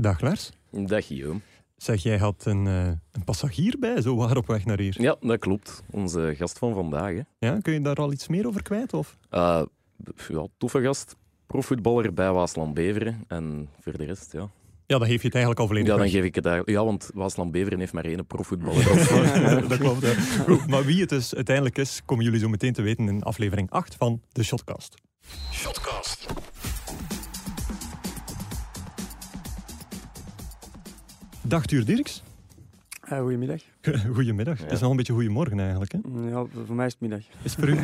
Dag Lars. Dag Guillaume. Zeg, jij had een, uh, een passagier bij, zo waar op weg naar hier. Ja, dat klopt. Onze gast van vandaag. Hè. Ja, kun je daar al iets meer over kwijt? Of? Uh, ja, toffe gast. Profvoetballer bij Waasland Beveren. En voor de rest, ja. Ja, dan geef je het eigenlijk al volledig Ja, dan weg. geef ik het eigenlijk... Ja, want Waasland Beveren heeft maar één profvoetballer. dat klopt. Ja. Goed, maar wie het dus uiteindelijk is, komen jullie zo meteen te weten in aflevering 8 van de Shotcast. Shotcast. Dag Tuur Dirks. Uh, goedemiddag. Goedemiddag. Ja. Het is nog een beetje goedemorgen eigenlijk. Hè? Ja, voor mij is het middag. Is het voor u?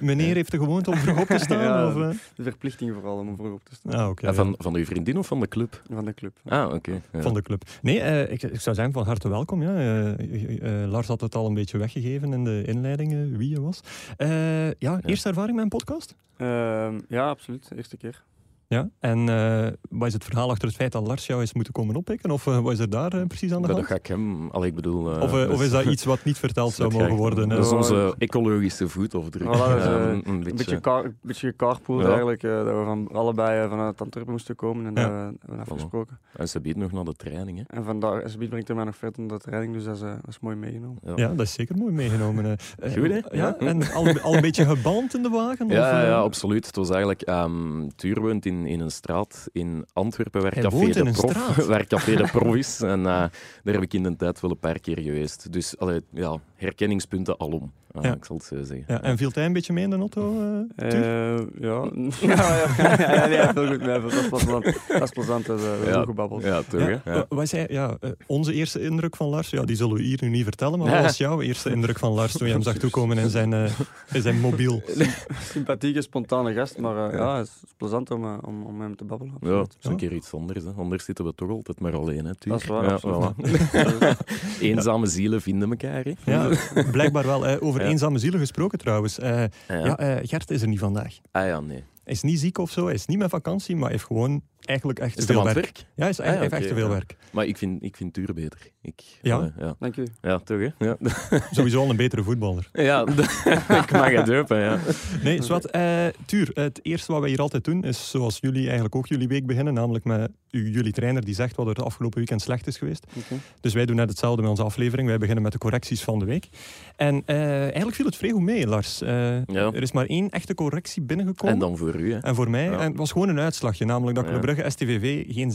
Meneer heeft de gewoonte om vroeg op te staan? Ja. Of, eh? De verplichting vooral om vroeg op te staan. Ah, ja. van, van uw vriendin of van de club? Van de club. Ah, oké. Ja. Van de club. Nee, eh, ik, ik zou zeggen van harte welkom. Ja. Eh, eh, eh, Lars had het al een beetje weggegeven in de inleiding eh, wie je was. Eh, ja, eerste ervaring met een podcast? Ehm, ja, absoluut. Eerste keer. Ja. En eh, wat is het verhaal achter het feit dat Lars jou is moeten komen oppikken? Of eh, wat is er daar eh, precies aan de Dat hand? ga ik hem... Allee, ik bedoel... Of, dat of is dat iets wat niet verteld zou dat mogen worden? Dat is onze ecologische voetafdruk. Voilà, dat eh, een, een beetje... beetje, car, beetje gecarpooled Ja. eigenlijk. eh, dat we van allebei uh, vanuit Antwerpen moesten komen. En Ja. dat we, dat we afgesproken. En ze biedt nog naar de training, hè. En vandaar, SB brengt er mij nog verder naar de training. Dus dat is, dat is mooi meegenomen. Ja. Ja, dat is zeker mooi meegenomen. Goed, hè? Ja, Ja. en al, al een beetje geband in de wagen? of, Ja, eh? ja, absoluut. Het was eigenlijk... ehm Tuur woont in, in een straat in Antwerpen Café, de Prof, waar Café de Prof is. En eh, daar heb ik in de tijd wel een paar keer geweest. Dus allee, ja, herkenningspunten alom. Ah, Ja. Ik zal het zo zeggen. Ja, en viel hij een beetje mee in de auto? eh, Tuur? Eh, ja. ja, ja, ja, ja, nee, heel goed mee. Dat is plezant. Dat is plezant. Dat is eh, Ja. gebabbeld. Ja, toch, Ja, hè? Ja. eh, wij zei, ja, eh, onze eerste indruk van Lars, ja, die zullen we hier nu niet vertellen, maar wat was jouw eerste indruk van Lars toen je hem zag toekomen in zijn, eh, in zijn mobiel? Sympathieke, spontane gast. Maar eh, ja, het is plezant om, eh, om, om met hem te babbelen. Ja, het is een keer iets anders. Hè. Anders zitten we toch altijd maar alleen. Hè, Tuur? Dat is waar, voilà. Eenzame zielen vinden elkaar. Hè. Ja, blijkbaar wel. eh, over Ja. eenzame zielen gesproken trouwens. Eh, Ja. ja, eh, Gert is er niet vandaag. Ah ja, nee. Hij is niet ziek of zo, hij is niet met vakantie, maar hij heeft gewoon eigenlijk echt te veel werk. Ja, hij, is, hij Ah, ja, heeft echt te veel ja. werk. Maar ik vind, ik vind Tuur beter. Ik, Ja? allee, ja. Dank u. Ja, toch hè? Ja, Sowieso al een betere voetballer. ja ik mag het open, ja. Nee, zwart. eh Tuur, het eerste wat wij hier altijd doen is zoals jullie eigenlijk ook jullie week beginnen, namelijk met u- jullie trainer die zegt wat er de afgelopen weekend slecht is geweest. Dus wij doen net hetzelfde met onze aflevering. Wij beginnen met de correcties van de week. En eh, eigenlijk viel het vrij goed mee, Lars. Eh, Ja. Er is maar één echte correctie binnengekomen. En dan voor u, hè. En voor mij, Ja. en het was gewoon een uitslagje, namelijk dat. Club Brugge STVV geen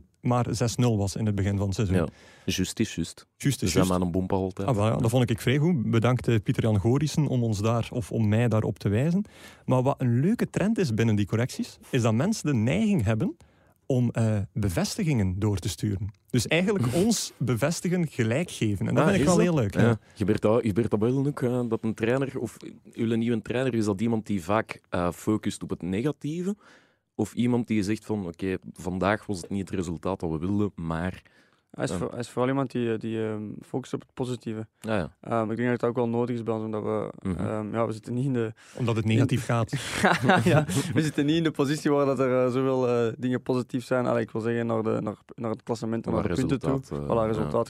6-1, maar 6-0 was in het begin van het seizoen. Ja. Juist is. Juist We is maar een bompa. Ah, ja, dat vond ik vrij goed. Bedankt eh, Pieter-Jan Gorissen om ons daar, of om mij daarop te wijzen. Maar wat een leuke trend is binnen die correcties, is dat mensen de neiging hebben om eh, bevestigingen door te sturen. Dus eigenlijk ons bevestigen gelijk geven. En dat Ah, vind ik is wel dat? heel leuk. Ja. Ja. Gebeurt dat, gebeurt dat wel ook, eh, dat een trainer, of uw nieuwe trainer, is dat iemand die vaak eh, focust op het negatieve? Of iemand die zegt van, oké, vandaag was het niet het resultaat dat we wilden, maar... Hij is, Ja. voor- hij is vooral iemand die, eh, die ehm, focust op het positieve. Ah, ja. Ehm, ik denk dat het ook wel nodig is bij ons, omdat we, Mhm. ehm, ja, we zitten niet in de, Omdat het negatief gaat. ja, we zitten niet in de positie waar dat er eh, zoveel eh, dingen positief zijn. Allee, ik wil zeggen naar, de, naar, naar het klassement en naar de punten toe. resultaat, eh, Voilà, ja.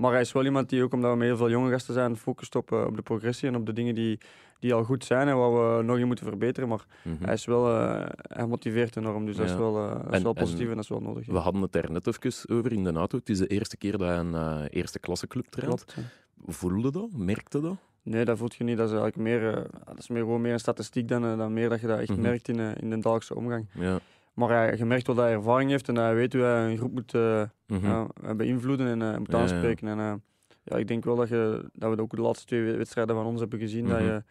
Maar hij is wel iemand die ook, omdat we met heel veel jonge gasten zijn, focust op, eh, op de progressie en op de dingen die, die al goed zijn en waar we nog in moeten verbeteren. Maar Mhm. hij, is wel, eh, hij motiveert enorm, dus dat is wel, eh, dat is En- wel positief en en, dat is wel nodig. ja. We hadden het daar net even over in de auto. Het is de eerste keer dat een eerste klasse club traint. Klopt. ja. Voelde dat? Merkte dat? Nee, dat voelt je niet. Dat is eigenlijk meer, dat is meer, gewoon meer een statistiek dan, dan meer dat je dat echt Mhm. merkt in, in de dagelijkse omgang. Ja. Maar hij, je merkt wel dat hij ervaring heeft en dat hij weet hoe hij een groep moet eh, Mhm. ja, beïnvloeden en eh, moet Ja, ja. aanspreken. En, eh, ja, ik denk wel dat, je, dat we ook de laatste twee wedstrijden van ons hebben gezien dat, Mhm. je,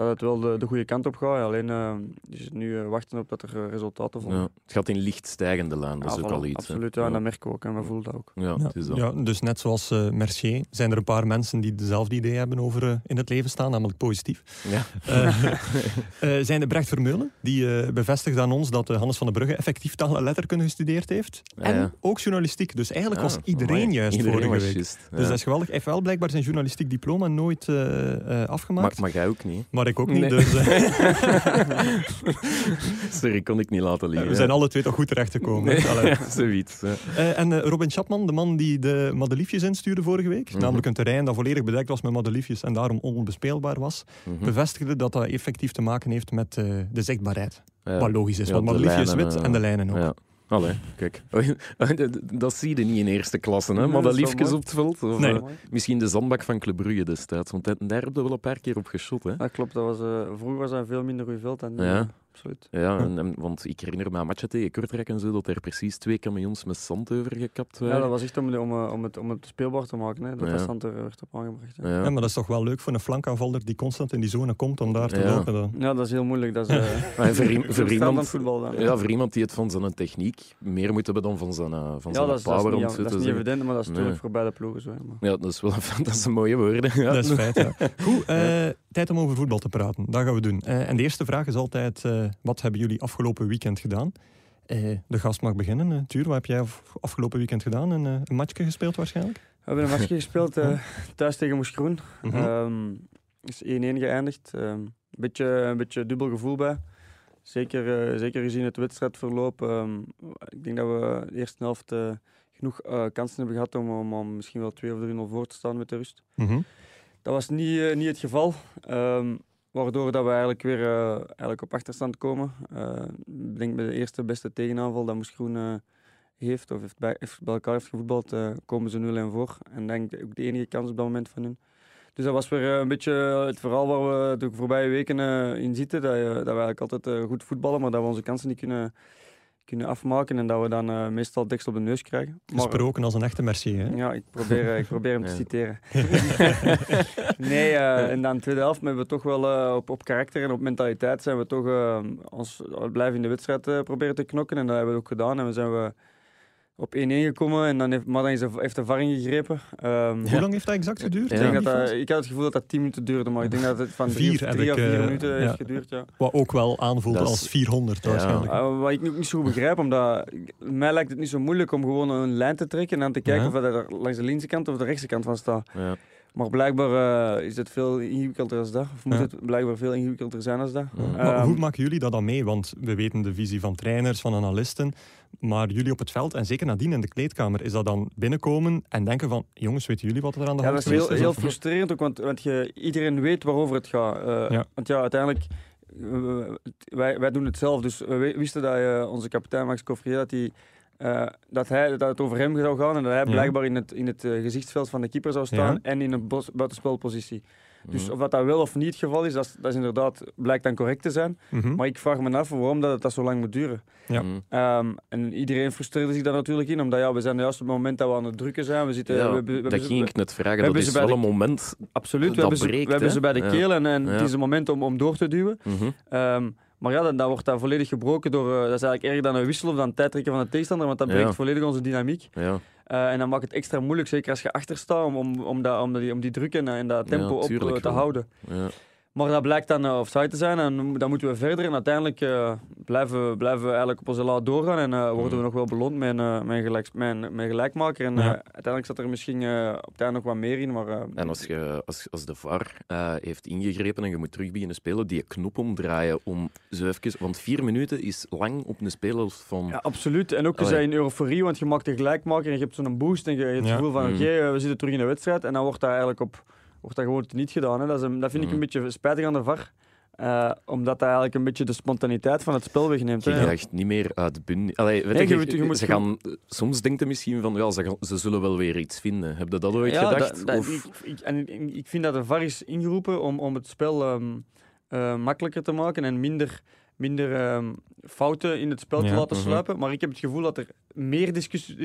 dat het wel de, de goede kant op gaat. Alleen eh, is het nu eh, wachten op dat er eh, resultaten volgen. Ja. Het gaat in licht stijgende lijn, dat is ook voilà, al iets. Absoluut, ja, en dat merken we ook en we voelen dat ook. Ja, Ja, het is dat. ja, dus net zoals eh, Mercier zijn er een paar mensen die dezelfde idee hebben over in het leven staan, namelijk positief. Ja. Eh, eh, zijn de Brecht Vermeulen, die eh, bevestigt aan ons dat Hannes van den Brugge effectief taal en letterkunde gestudeerd heeft. Ja, en ja. ook journalistiek. Dus eigenlijk Ah, was iedereen amai. juist Iedereen vorige week. Dus dat is geweldig. Hij heeft wel blijkbaar zijn journalistiek diploma nooit eh, eh, maar, afgemaakt. maar jij ook niet. Maar ik ook niet. Nee. Dus eh, Sorry, kon ik niet laten liggen. we zijn alle twee toch goed terechtgekomen. Nee, zoiets. ja. Eh, en eh, Robin Chapman, de man die de madeliefjes instuurde vorige week, Mhm. namelijk een terrein dat volledig bedekt was met madeliefjes en daarom onbespeelbaar was, Mhm. bevestigde dat dat effectief te maken heeft met eh, de zichtbaarheid. Ja. Wat logisch is, Ja, want de madeliefje is lijnen, wit en de lijnen ook. Allee, kijk. dat zie je niet in eerste klasse, hè? Maar dat liefjes op het veld. Of, Nee. eh, misschien de zandbak van Club Brugge destijds. Want daar heb je wel een paar keer op geschot, hè? Dat klopt, dat was, eh, vroeger was dat een veel minder goed veld dan nu. Ja. Absoluut. Ja, en, en- want ik herinner me aan matchen tegen Kortrijk en zo, dat er precies twee camions met zand over gekapt Ja, waren. dat was echt om, de- om, eh, om, het, om het speelbaar te maken, hè, dat Ja. dat stand er werd op aangebracht. Ja. Ja, maar dat is toch wel leuk voor een flankaanvaller die constant in die zone komt om daar te Ja. lopen. dan. Ja, dat is heel moeilijk. Dat is, eh, Maar voor, iemand, het voetbal dan. ja, voor iemand die het van zijn techniek meer moet hebben dan van zijn, eh, van Ja, zijn dat is, dat is power, niet, zo dat is niet zeggen. evident, maar dat is natuurlijk voor beide ploegen zo. maar- Ja, dat is wel dat is een mooie woorden. Ja. Dat is feit, ja. Goed, eh, tijd om over voetbal te praten. Dat gaan we doen. Eh, en de eerste vraag is altijd, eh, wat hebben jullie afgelopen weekend gedaan? Eh, de gast mag beginnen. Eh, Tuur, wat heb jij af- afgelopen weekend gedaan? Een, eh, een matchje gespeeld waarschijnlijk? We hebben een matchje gespeeld thuis tegen Moes Groen. Mhm. Ehm, is 1-1 geëindigd. Ehm, beetje, een beetje dubbel gevoel bij. Zeker, zeker gezien het wedstrijdverloop. Ehm, ik denk dat we de eerste helft genoeg kansen hebben gehad om, om, om misschien wel 2 of 3-0 voor te staan met de rust. Mhm. Dat was niet, niet het geval. Waardoor dat we eigenlijk weer eh, eigenlijk op achterstand komen. Eh, ik denk bij de eerste beste tegenaanval dat Moes Groen eh, heeft, of heeft bij, bij elkaar heeft gevoetbald, komen ze 0-1 voor. En denk ik ook de enige kans op dat moment van hun. Dus dat was weer een beetje het verhaal waar we de voorbije weken in zitten. Dat, dat we eigenlijk altijd goed voetballen, maar dat we onze kansen niet kunnen, kunnen afmaken. En dat we dan eh, meestal deksel op de neus krijgen. Maar, Gesproken als een echte Mercier. Hè? ja, ik probeer, eh, ik probeer hem te citeren. nee, eh, en dan de tweede helft hebben we toch wel eh, op, op karakter en op mentaliteit zijn we toch ons we blijven in de wedstrijd eh, proberen te knokken. En dat hebben we ook gedaan. En we zijn we op 1-1 gekomen. En dan heeft, maar dan is de, heeft de VAR ingegrepen. Ehm, Hoe lang heeft dat exact geduurd? Ja. ik, denk Die dat dat, fase? ik had het gevoel dat dat 10 minuten duurde, maar ik denk dat het van Vier drie, of, heb drie ik, of vier eh, minuten ja. heeft geduurd. Ja. Wat ook wel is- als 400 Ja. waarschijnlijk. Uh, wat ik ook niet zo goed begrijp, omdat mij lijkt het niet zo moeilijk om gewoon een lijn te trekken en dan te kijken Ja. of dat er langs de linkse kant of de rechtse kant van staat. Ja. Maar blijkbaar eh, is het veel ingewikkelder als dat. Of moet Ja. het blijkbaar veel ingewikkelder zijn als dat. Ja. Maar Ehm, hoe maken jullie dat dan mee? Want we weten de visie van trainers, van analisten. Maar jullie op het veld en zeker nadien in de kleedkamer, is dat dan binnenkomen en denken van, jongens, weten jullie wat er aan de ja, hand dat is heel, geweest heel Of- frustrerend ook, want, want je, iedereen weet waarover het gaat. Eh, Ja. Want ja, uiteindelijk, eh, wij, wij doen het zelf. Dus we wisten dat eh, onze kapitein Max Coffrier, dat, hij, eh, dat, hij, dat het over hem zou gaan en dat hij Ja. blijkbaar in het, in het eh, gezichtsveld van de keeper zou staan Ja. en in een bos- buitenspelpositie. Dus Mhm. of dat, dat wel of niet het geval is, dat is, dat is inderdaad, blijkt dan correct te zijn. Mhm. Maar ik vraag me af waarom dat het dat zo lang moet duren. Ja. Mhm. Ehm, en iedereen frustreerde zich daar natuurlijk in, omdat ja, we zijn juist op het moment dat we aan het drukken zijn. We zitten, Ja, we, we dat ging ik net vragen. Dat hebben is wel de- een moment. Absoluut, we hebben, ze, we hebben ze bij de Ja. keel en, en Ja. het is een moment om, om door te duwen. Mhm. Ehm, maar ja, dan, dan wordt dat volledig gebroken door, eh, dat is eigenlijk erger dan een wissel of dan tijdtrekken van de tegenstander, want dat Ja. breekt volledig onze dynamiek. Ja. Eh, en dan maakt het extra moeilijk, zeker als je achter staat, om, om, om, dat, om, die, om die druk en, en dat Ja, tempo op eh, te houden. Ja. Maar dat blijkt dan uh, offside te zijn en dan moeten we verder. En uiteindelijk eh, blijven, we- blijven we eigenlijk op onze laat doorgaan en eh, worden we Mhm. nog wel beloond met eh, een, gelijk, een gelijkmaker. En Ja. eh, uiteindelijk zat er misschien eh, op het einde nog wat meer in, maar... eh, En als, je, als, als de VAR eh, heeft ingegrepen en je moet terug beginnen spelen, die knop omdraaien om zo even... Want vier minuten is lang op een speler van... Ja, absoluut. En ook je zei in euforie, want je maakt een gelijkmaker en je hebt zo'n boost en je hebt het Ja. gevoel van Mm. oké, eh, we zitten terug in de wedstrijd. En dan wordt dat eigenlijk op, wordt dat gewoon niet gedaan. Hè. Dat, is een- dat vind ik Mm. een beetje spijtig aan de VAR. Eh, omdat dat eigenlijk een beetje de spontaniteit van het spel wegneemt. Je krijgt niet meer uit bund. Allee, weet Nee, je, je moet- je moet ze gaan, soms denkt je misschien van, ja, ze, zullen wel weer iets vinden. Heb je dat ooit Ja, gedacht? of, ik, ik- en ik, ik vind dat de VAR is ingeroepen om, om het spel ehm, eh, makkelijker te maken en minder, minder ehm, fouten in het spel te Ja, laten mhm. sluipen. Maar ik heb het gevoel dat er meer discussie-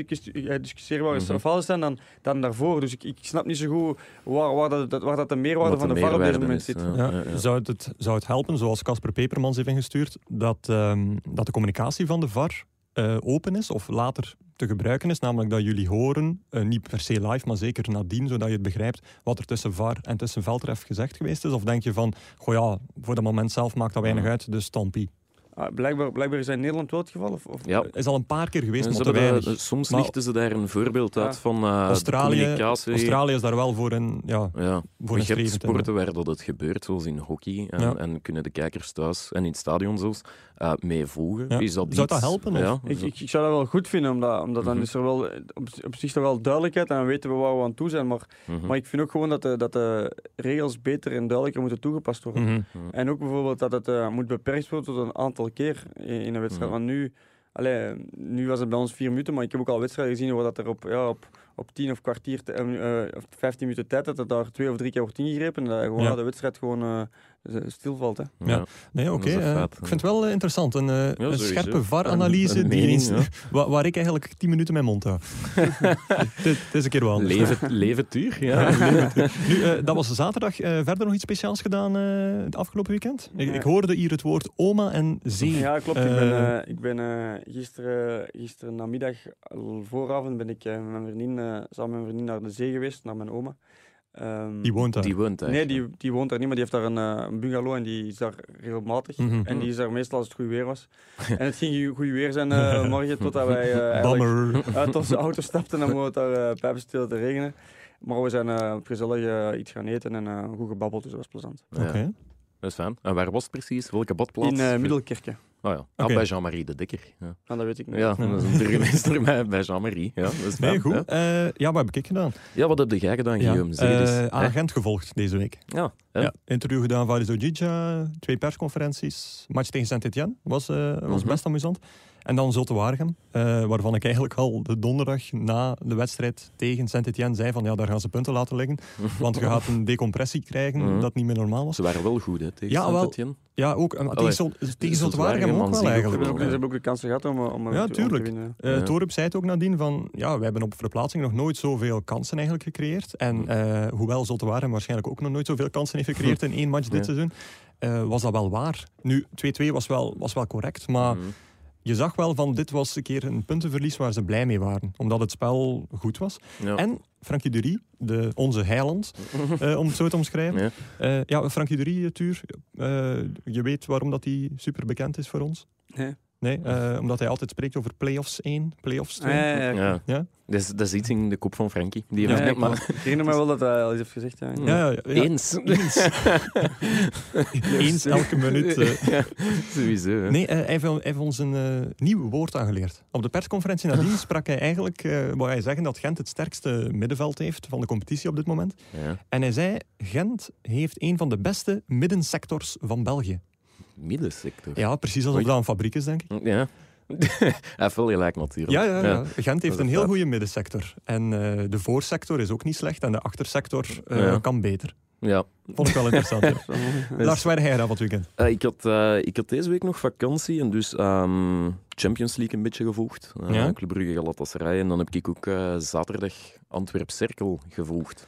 eh, discussieerbare Mhm. fouten zijn dan, dan daarvoor. Dus ik, ik snap niet zo goed waar, waar, dat, dat- waar dat de meerwaarde wat van de VAR op dit moment is, zit. ja. Ja, Ja, ja. Zou, het, zou het helpen, zoals Casper Pepermans heeft ingestuurd, dat, ehm, dat de communicatie van de VAR eh, open is of later te gebruiken is? Namelijk dat jullie horen, eh, niet per se live, maar zeker nadien, zodat je het begrijpt wat er tussen VAR en tussen veldref gezegd geweest is? Of denk je van, goh ja, voor dat moment zelf maakt dat weinig uit, dus stampie. Ah, blijkbaar, blijkbaar is dat in Nederland wel het geval. Of, of, Ja. Is al een paar keer geweest, maar ze te hebben weinig. daar- soms Maar- lichten ze daar een voorbeeld uit Ja. van eh, Australië- communicatie. Australië is daar wel voor een, ja, Ja, voor je hebt strevend in. sporten waar dat het gebeurt, zoals in hockey. En, Ja. en kunnen de kijkers thuis en in het stadion zelfs eh mee. Ja. Is dat Zou dat helpen? Ja, Ik, ik, ik zou dat wel goed vinden, omdat, omdat dan Mhm. is er wel op, op zich toch wel duidelijkheid en dan weten we waar we aan toe zijn. Maar, Mhm. maar ik vind ook gewoon dat de, dat de regels beter en duidelijker moeten toegepast worden. Mhm. En ook bijvoorbeeld dat het eh, moet beperkt worden tot een aantal keer in in een wedstrijd. Want nu, allee, nu was het bij ons vier minuten, maar ik heb ook al wedstrijden gezien waar dat er op, ja, op, op 10 of kwartier, te- eh, of 15 minuten tijd, dat er daar twee of drie keer wordt ingegrepen en dat gewoon Ja. de wedstrijd gewoon eh, stilvalt. Hè. Ja. Nee, oké. Een eh, ik vind het wel eh, interessant. Een, eh, een scherpe Een- VAR-analyse een die mening, eens, ja. waar, waar ik eigenlijk tien minuten mijn mond hou. Het is- een keer wel anders. Leven, leven duur, ja. Nu, eh, dat was zaterdag. Eh, verder nog iets speciaals gedaan eh, het afgelopen weekend? Ik, ik hoorde hier het woord oma en zee. Ja, klopt. ik ben, Eh, eh, ik ben eh, gisteren, gisteren namiddag, al vooravond, ben ik eh, met mijn vriendin, eh, samen met mijn vriendin naar de zee geweest, naar mijn oma. Ehm, die woont daar. Die woont daar. Nee, die, die woont daar niet, maar die heeft daar een, eh, een bungalow en die is daar regelmatig. Mhm. En die is daar meestal als het goed weer was. en het ging goed weer zijn eh, morgen, totdat wij eh, uit onze auto stapten en het daar uh, pijpenstil te regenen. Maar we zijn eh, gezellig iets gaan eten en eh, goed gebabbeld, dus dat was plezant. Ja, Oké. Dat is fijn. En waar was het precies? Welke badplaats? In eh, Middelkerke. Oh ja, ah, Oké. bij Jean-Marie de Dikker. Ja, Nou, dat weet ik niet. ja dat is een burgemeester bij, bij Jean-Marie. Ja, dat is Nee, goed. hè. Eh, ja, wat heb ik gedaan? Ja, wat heb jij gedaan, Guillaume? Zeg Eh, agent gevolgd deze week. Ja? Ja, interview gedaan van Ojija, twee persconferenties. Match tegen Saint-Etienne was, eh, was Mhm. best amusant. En dan Zulte Waregem, eh, waarvan ik eigenlijk al de donderdag na de wedstrijd tegen Saint-Etienne zei van ja, daar gaan ze punten laten liggen. Want je gaat een decompressie krijgen Mhm. dat niet meer normaal was. Ze waren wel goed hè, tegen Ja, wel. Saint-Etienne. Ja, ook Allee, tegen, tegen Zulte Waregem Waregem ook wel eigenlijk. ze hebben ook de kansen gehad om, om, om Ja, om te tuurlijk. winnen. Eh Ja. Torup zei het ook nadien van, ja, we hebben op verplaatsing nog nooit zoveel kansen eigenlijk gecreëerd. En Mhm. eh, hoewel Zulte Waregem waarschijnlijk ook nog nooit zoveel kansen heeft gecreëerd in één match dit Ja. seizoen, eh, was dat wel waar. Nu, 2-2 was wel, was wel correct, maar Mhm. Je zag wel van dit was een keer een puntenverlies waar ze blij mee waren. Omdat het spel goed was. Ja. En Frankie Dury, de, onze heiland, eh, om het zo te omschrijven. Ja. Eh, ja, Frankie Dury, Tuur, eh, je weet waarom dat hij super bekend is voor ons. Nee. Nee, eh, omdat hij altijd spreekt over play-offs 1, play-offs 2. Ah, ja, ja, ja. Ja. Ja? Dat, is, dat is iets in de kop van Frankie. Die Ja, heeft Ja, net ik, maar... ik herinner me wel dat hij al eens heeft gezegd. Ja. Ja, ja, ja. Eens. Eens. Eens elke minuut. eh. Ja, sowieso. hè. Nee, eh, hij, heeft, hij heeft ons een nieuw woord aangeleerd. Op de persconferentie nadien sprak hij eigenlijk, eh wou hij zeggen dat Gent het sterkste middenveld heeft van de competitie op dit moment. Ja. En hij zei, Gent heeft een van de beste middensectors van België. Middensector. Ja, precies alsof dat een fabriek is, denk ik. Ja. Heeft wel gelijk natuurlijk. Ja, ja, ja. Gent heeft een heel goede middensector. En eh, de voorsector is ook niet slecht en de achtersector eh, kan beter. Ja. Vond ik wel interessant. ja. Lars, waar jij van het weekend? Eh, ik, had, ik had deze week nog vakantie en dus ehm, Champions League een beetje gevolgd. Eh, Ja. Club Brugge Galatasaray. En dan heb ik ook zaterdag Antwerp Cirkel gevolgd.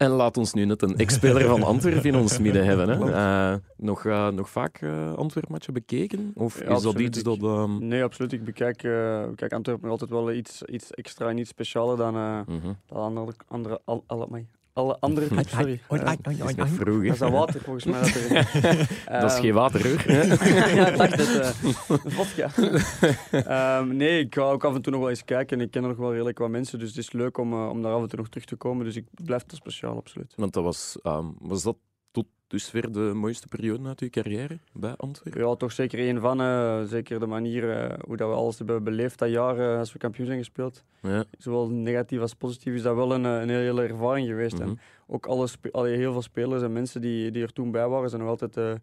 En laat ons nu net een ex-speler van Antwerp in ons midden hebben. Hè. Eh, nog, eh, nog vaak eh Antwerp-matchen bekeken? Of Ja, is dat iets dat... ehm, Nee, absoluut. Ik bekijk, bekijk Antwerpen altijd wel iets, iets extra en iets specialer dan, eh mhm. dan andere, andere, al, amai. Alle andere Sorry. Dat is vroeg. hè. dat is dat water volgens mij. Dat, er, Dat is Ehm, geen water, hoor. ja, ik dacht het. eh vodka. Ehm, nee, ik ga ook af en toe nog wel eens kijken. En ik ken er nog wel redelijk wat mensen. Dus het is leuk om, eh, om daar af en toe nog terug te komen. Dus ik blijf het speciaal, absoluut. Want dat was, ehm, was dat tot dusver de mooiste periode uit uw carrière bij Antwerpen? Ja, toch zeker één van. eh, zeker de manier eh, hoe dat we alles hebben beleefd dat jaar eh, als we kampioen zijn gespeeld. Ja. Zowel negatief als positief is dat wel een, een hele ervaring geweest. Mhm. En ook alle allee, heel veel spelers en mensen die, die er toen bij waren, zijn nog altijd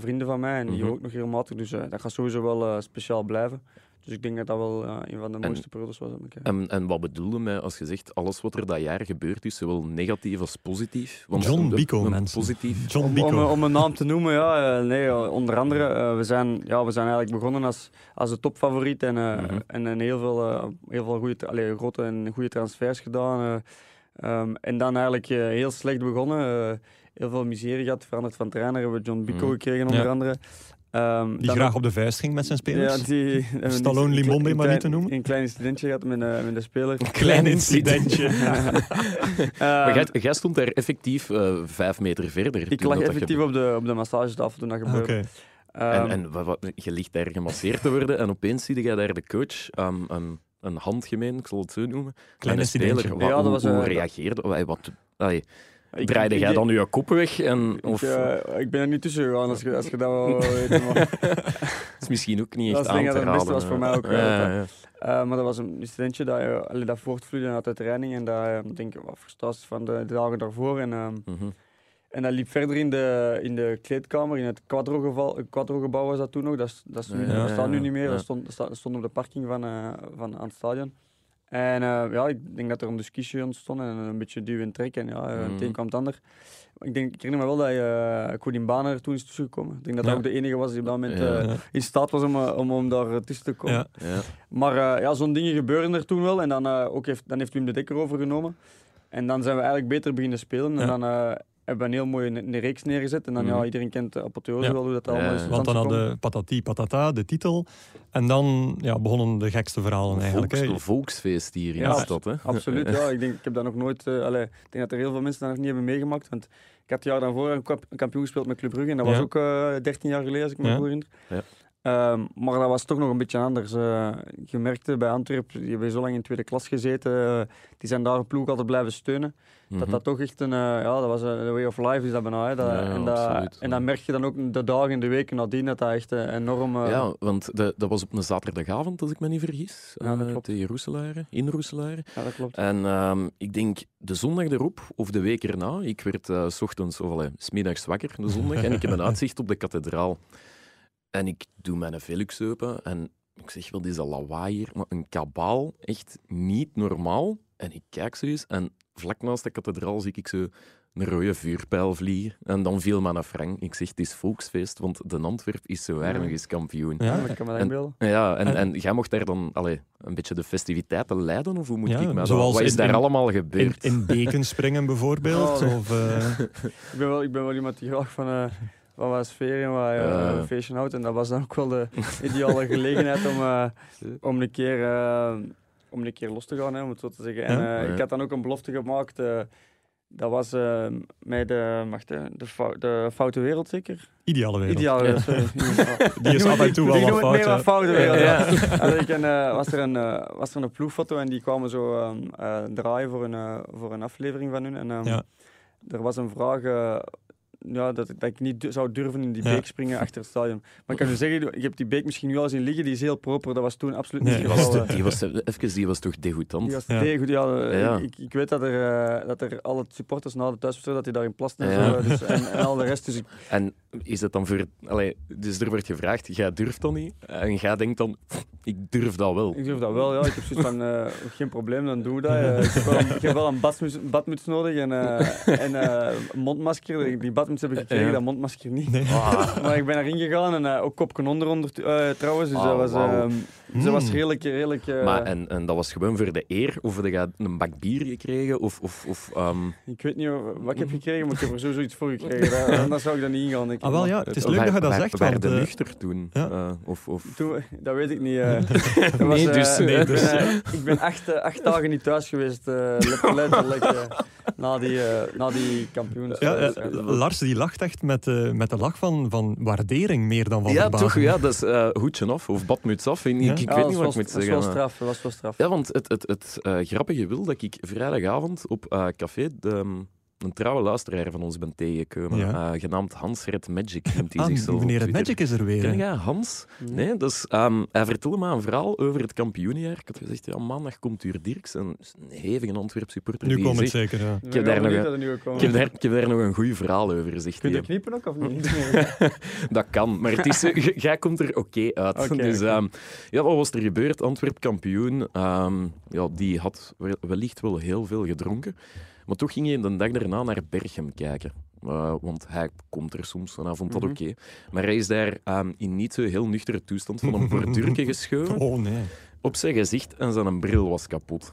vrienden van mij. En die Mhm. ook nog regelmatig. Dus dat gaat sowieso wel speciaal blijven. Dus ik denk dat dat wel eh, een van de En- mooiste periodes was. En, en wat bedoelde mij als je zegt alles wat er dat jaar gebeurd is, zowel negatief als positief? John Bico, mensen. Positief. John Om, Bico. om, om een naam te noemen, ja. eh, nee, onder andere, eh, we, zijn, ja, we zijn eigenlijk begonnen als, als de topfavoriet en, eh, Mhm. en, en heel veel, heel veel goede, allee, grote en goede transfers gedaan. eh. Ehm, en dan eigenlijk heel slecht begonnen. eh, heel veel miserie gehad, veranderd van trainer. Hebben we John Bico Mhm. gekregen, onder Ja. andere. Ehm, Die graag op de vuist ging met zijn spelers. Ja, die, Stallone een maar niet te noemen. Een klein incidentje gehad met, eh, met de speler. Klein incidentje. Maar Ehm, jij, jij stond daar effectief eh, vijf meter verder. ik lag effectief op de, op de massagetafel toen dat Oké. gebeurde. En, Ehm, en wat, wat- je ligt daar gemasseerd te worden en opeens zie je daar de coach ehm, een, een handgemeen, ik zal het zo noemen, Klein met een speler. incidentje. Wat, Ja, dat hoe, was, hoe eh, reageerde? Wat, allee, ik- draaide jij dan je kop weg? En, Ik, of eh, ik ben er niet tussen gegaan als je, als je dat. Maar, dat is misschien ook niet dat echt denk aan te dat het beste was voor hè. mij ook, Ja, eh, ja, ja. eh, maar dat was een incidentje dat, uh, dat voortvloeide uit de training en dat eh, denk ik wat frustraties van de, de dagen daarvoor. En, ehm, Mhm. En dat liep verder in de, in de kleedkamer, in het Quadro-gebouw was dat toen nog. Dat, is, dat, is nu, dat staat nu niet meer, dat, stond, dat dat stond op de parking van, eh, van, aan het stadion. En eh, ja, ik denk dat er een discussie ontstond en een beetje duw en trek. En ja, eh, het Mhm. een kwam het ander. Ik, denk, ik herinner me wel dat uh, Koedin Baner er toen is tussengekomen. Ik denk dat Ja. hij ook de enige was die op dat moment Ja. eh, in staat was om, eh, om, om daar eh, tussen te komen. Ja. Ja. Maar eh, ja, zo'n dingen gebeuren er toen wel. En dan, eh, ook heeft, dan heeft Wim de Dekker overgenomen. En dan zijn we eigenlijk beter beginnen spelen. Ja. En dan eh, hebben we een heel mooie een, een reeks neergezet. En dan, Mhm. ja, iedereen kent de apotheose Ja. wel, hoe dat allemaal is. Want dan hadden patati patata, de titel. En dan ja, begonnen de gekste verhalen eigenlijk. Volks- hè. een volksfeest hier in Ja, de stad. Hè? Absoluut, ja. Ik, denk, ik heb dat nog nooit... eh, allee, ik denk dat er heel veel mensen dat nog niet hebben meegemaakt. Want ik had het jaar daarvoor een kampioen gespeeld met Club Brugge. En dat was Ja. ook eh 13 jaar geleden, als ik me Ja. goed herinner. Ja. Ehm, maar dat was toch nog een beetje anders. eh je merkte bij Antwerpen, die hebben zo lang in tweede klas gezeten. eh, die zijn daar een ploeg altijd blijven steunen. Dat Mhm. dat toch echt een... eh, ja, dat was een way of life, is dat bijna. Hè. Dat, Ja, en, dat, absoluut. en dan merk je dan ook de dagen en de weken nadien dat dat echt enorm... Ja, want de, dat was op een zaterdagavond, als ik me niet vergis. Ja, tegen Roeselare, in Roeselare. ja, dat klopt. En ehm, ik denk de zondag erop, of de week erna, ik werd s ochtends, of allee, smiddags wakker, de zondag, en ik heb een uitzicht op de kathedraal. En ik doe mijn Velux open en ik zeg, wat is dat lawaai hier? Maar een kabaal, echt niet normaal. En ik kijk zo eens en vlak naast de kathedraal zie ik zo een rode vuurpijl vliegen. En dan viel me naar Frank. Ik zeg, het is volksfeest, want de Antwerp is zo waar Ja. nog eens kampioen. Ja. Ik kan me dat inbeelden. Ja, en, En- en jij mocht daar dan allee, een beetje de festiviteiten leiden, of hoe moet Ja, ik me dat... zoals Wat is in- daar in- allemaal In, gebeurd? in beken springen bijvoorbeeld. Oh. Of, eh, Ik ben wel, ik ben wel iemand die graag van eh wat wat sfeer en wat eh, Ja. een feestje houdt. En dat was dan ook wel de ideale gelegenheid om, eh, om, een keer, eh, om een keer los te gaan, hè, om het zo te zeggen. En Ja. eh, Ja. ik had dan ook een belofte gemaakt. eh, dat was met de, wacht, hè, de, de foute wereld zeker? ideale wereld. Ideale wereld. Die is af en toe wel wat fout. een foute wereld. Ja. Ja. En ik, en, was, er een, was er een ploegfoto en die kwamen zo ehm, eh, draaien voor een, eh, voor een aflevering van hun. En, ehm, Ja. Er was een vraag ja, dat, dat ik niet zou durven in die Ja. beek springen achter het stadion. Maar ik kan u zeggen, je hebt die beek misschien nu al zien liggen, die is heel proper. Dat was toen absoluut Nee, niet Die het was, die was, even, die was toch degoutant? Die was Ja. te goed. Ja, eh, Ja. Ik, ik weet dat er, eh, dat er alle supporters na de thuiswedstrijd dat die daarin plasten en, Ja. dus, en, en al de rest. Dus ik, En is het dan voor... Allee, dus er wordt gevraagd, jij durft dat niet? En jij denkt dan, ik durf dat wel. ik durf dat wel, ja. Ik heb zoiets van, eh, geen probleem, dan doen we dat. Eh, ik, heb wel, een- ik heb wel een badmuts, badmuts nodig en, eh, en eh, een mondmasker. Die badmuts heb ik gekregen, dat mondmasker niet. Nee. Ah, Maar ik ben erin gegaan en ook kopje onder, onder trouwens. Dus Ah, dat was. Mm. dat was redelijk... redelijk eh, maar en, en dat was gewoon voor de eer? Of heb je een bak bier gekregen? Of, of, of ehm, Ik weet niet wat ik heb gekregen, maar ik heb er sowieso iets voor gekregen. Daar- Anders zou ik dat niet ingaan. ik. Ah, wel ja, het is leuk dat je dat zegt. Waar de eh, nuchter toen? ja. Eh, of, of... Toen, dat weet ik niet. Dat was, Nee, dus, nee, ik, dus. ben, ik ben acht, eh, acht dagen niet thuis geweest, eh, let- letterlijk, na, die, eh, na die kampioens. ja, Lars die lacht echt met, met de lach van, van waardering meer dan van ja, toch? Ja, dat is eh, hoedje af of badmuts af. Ik, Ja. ik Ja, weet dat niet wat was, ik moet dat zeggen. was maar- wel straf. Dat was wel straf. Ja, want het, het, het eh, grappige wil dat ik vrijdagavond op eh, café de, een trouwe luisteraar van ons ben tegengekomen, Ja. eh, genaamd Hans Red Magic, noemt hij Ah, zichzelf meneer. Magic is er weer. Ken jij Hans? Nee, dus, ehm, hij vertelde me een verhaal over het kampioenjaar. Ik had gezegd, ja, maandag komt Tuur Dirks, een, hevige Antwerp supporter. Nu komt het zeker. Ja. Ik heb daar nog een- er ik, heb daar, ik heb daar nog een goed verhaal over, zegt Kun je hij. knippen ook, of niet? Dat kan, maar het is, j- jij komt er oké uit. Oké, dus, ehm, ja, wat was er gebeurd? Antwerp kampioen. ehm, ja, die had wel- wellicht wel heel veel gedronken. Maar toch ging hij de dag daarna naar Berchem kijken. Eh, want hij komt er soms en hij vond dat Mhm. oké. Maar hij is daar ehm, in niet zo heel nuchtere toestand van een bordurke geschoven. Oh nee. Op zijn gezicht en zijn bril was kapot.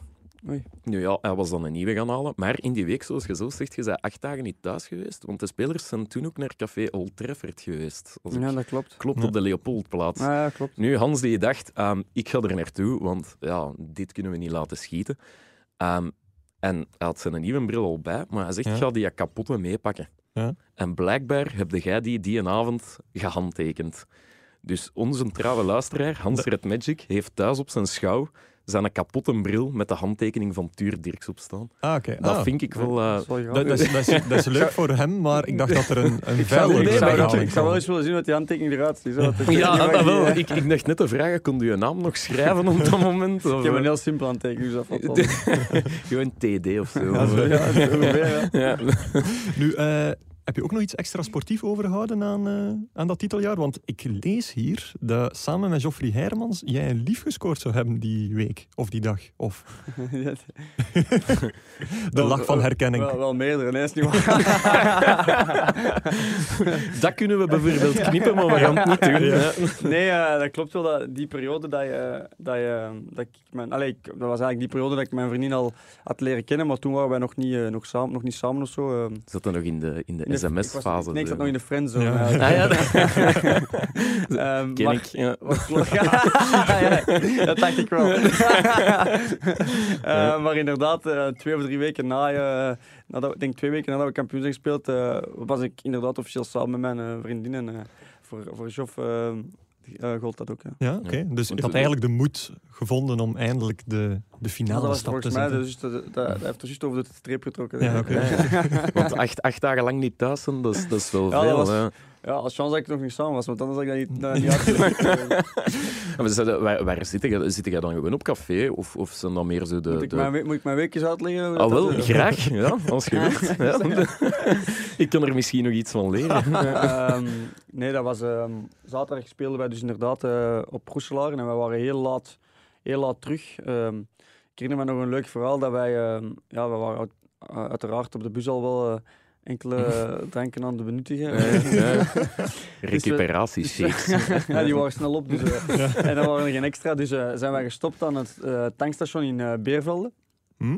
Oei. Nu ja, hij was dan een nieuwe gaan halen. Maar in die week, zoals je zelf zegt, je bent acht dagen niet thuis geweest. Want de spelers zijn toen ook naar Café Old Trafford geweest. Als Ja, dat klopt. klopt Ja. op de Leopoldplaats. Ah, ja, klopt. Nu, Hans die dacht, ehm, ik ga er naartoe, want ja, dit kunnen we niet laten schieten. Ehm, en hij had zijn nieuwe bril al bij, maar hij zegt, Ja. ik ga die kapotte meepakken. Ja. En blijkbaar heb jij die die een avond gehandtekend. Dus onze trouwe luisteraar, Hans Red Magic, heeft thuis op zijn schouw zijn kapotte bril met de handtekening van Tuur Dirks op staan. Ah, oké. Dat Ah, vind ik wel... eh, Dat is wel dat, grappig. dat, is, dat, is, dat is leuk voor hem, maar ik dacht dat er een, een Ik zou, ik, zou, verhaling ik zou wel eens willen zien wat die handtekening eruit ziet. ja, dat wel. Ik, ik dacht net te vragen, kon je je naam nog schrijven op dat moment? Of, Ik heb een eh, heel simpel handtekening, dus. Gewoon TD of zo. Ja, zo, ja, zo ongeveer, ja. Ja. Nu, eh, heb je ook nog iets extra sportief overgehouden aan, eh, aan dat titeljaar? Want ik lees hier dat samen met Geoffrey Hermans jij een lief gescoord zou hebben die week of die dag. Of de lach van herkenning. Wel, wel meerdere, nee, is niet waar. Dat kunnen we bijvoorbeeld knippen, maar we gaan het niet doen. Nee, eh, dat klopt wel. Dat, die periode dat je... Dat je dat ik mijn, allee, ik- dat was eigenlijk die periode dat ik mijn vriendin al had leren kennen, maar toen waren wij nog niet, eh, nog samen, nog niet samen of zo. Zat er nog in de, in de Sms-fase. Nee, ik zat nog in de friendzone. Ja. Ah ja, dat Ehm, ken maar- ik. Ja. Wat klopt. ja, dat dacht ik wel. Eh, maar inderdaad, eh, twee of drie weken na, je, nadat, ik denk twee weken nadat we kampioen zijn gespeeld, eh, was ik inderdaad officieel samen met mijn eh, vriendin. En eh, voor, voor Joff eh, eh, gold dat ook. Ja. Ja, oké. Dus Want had eigenlijk de moed gevonden om eindelijk de, de Ja, dat finale was stap te volgens mij, zetten. dus, dat, dat, dat heeft er juist over de streep getrokken. Ja, oké. Want acht, acht dagen lang niet thuis zijn, dat is, dat is wel Ja, dat veel. was-. Ja, als chance dat ik nog niet samen was, want anders had ik dat niet, dat niet uitgelegd. Waar, waar zit je? Zit je dan gewoon op café? Of, of zijn dan meer zo de... Moet ik, de... mijn, moet ik mijn weekjes uitleggen? Ah, wel, dat- graag. Ja, als je wilt. Ja. Ik kan er misschien nog iets van leren. Ehm, nee, dat was ehm, zaterdag speelden wij dus inderdaad eh, op Roeselaar en we waren heel laat, heel laat terug. Ehm, ik herinner me nog een leuk verhaal dat wij, ja, we waren uit- uh, uiteraard op de bus al wel eh, enkele eh, dranken aan het benuttigen. Ja, ja. Recuperatieshakes. ja, die waren snel op. Dus, eh, En dan waren er geen extra. Dus eh, zijn wij gestopt aan het eh, tankstation in eh, Beervelde.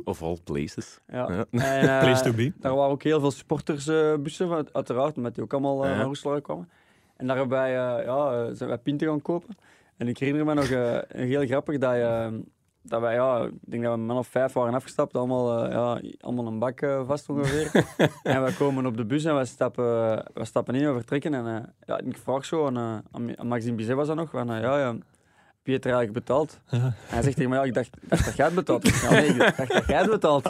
Of all places. Ja. Ja. En, eh, Place to be. Daar waren ook heel veel supportersbussen, van, uiteraard, omdat die ook allemaal eh Ja. naar Roeselaar kwamen. En daar hebben wij, eh, ja, eh, zijn wij pinten gaan kopen. En ik herinner me nog eh, heel grappig dat, je, dat wij, ja, ik denk dat we een man of vijf waren afgestapt, allemaal, eh, ja, allemaal een bak eh, vast ongeveer. en wij komen op de bus en wij stappen, wij stappen in en we vertrekken. En eh, ja, ik vraag zo aan, aan, Maxime Bizet was dat nog, van, ja, ja, wie heeft er eigenlijk betaald? Ja. En hij zegt tegen mij, ja, ik dacht, ik dacht dat jij het betaald. Ja, nee, ik dacht dat jij het betaald.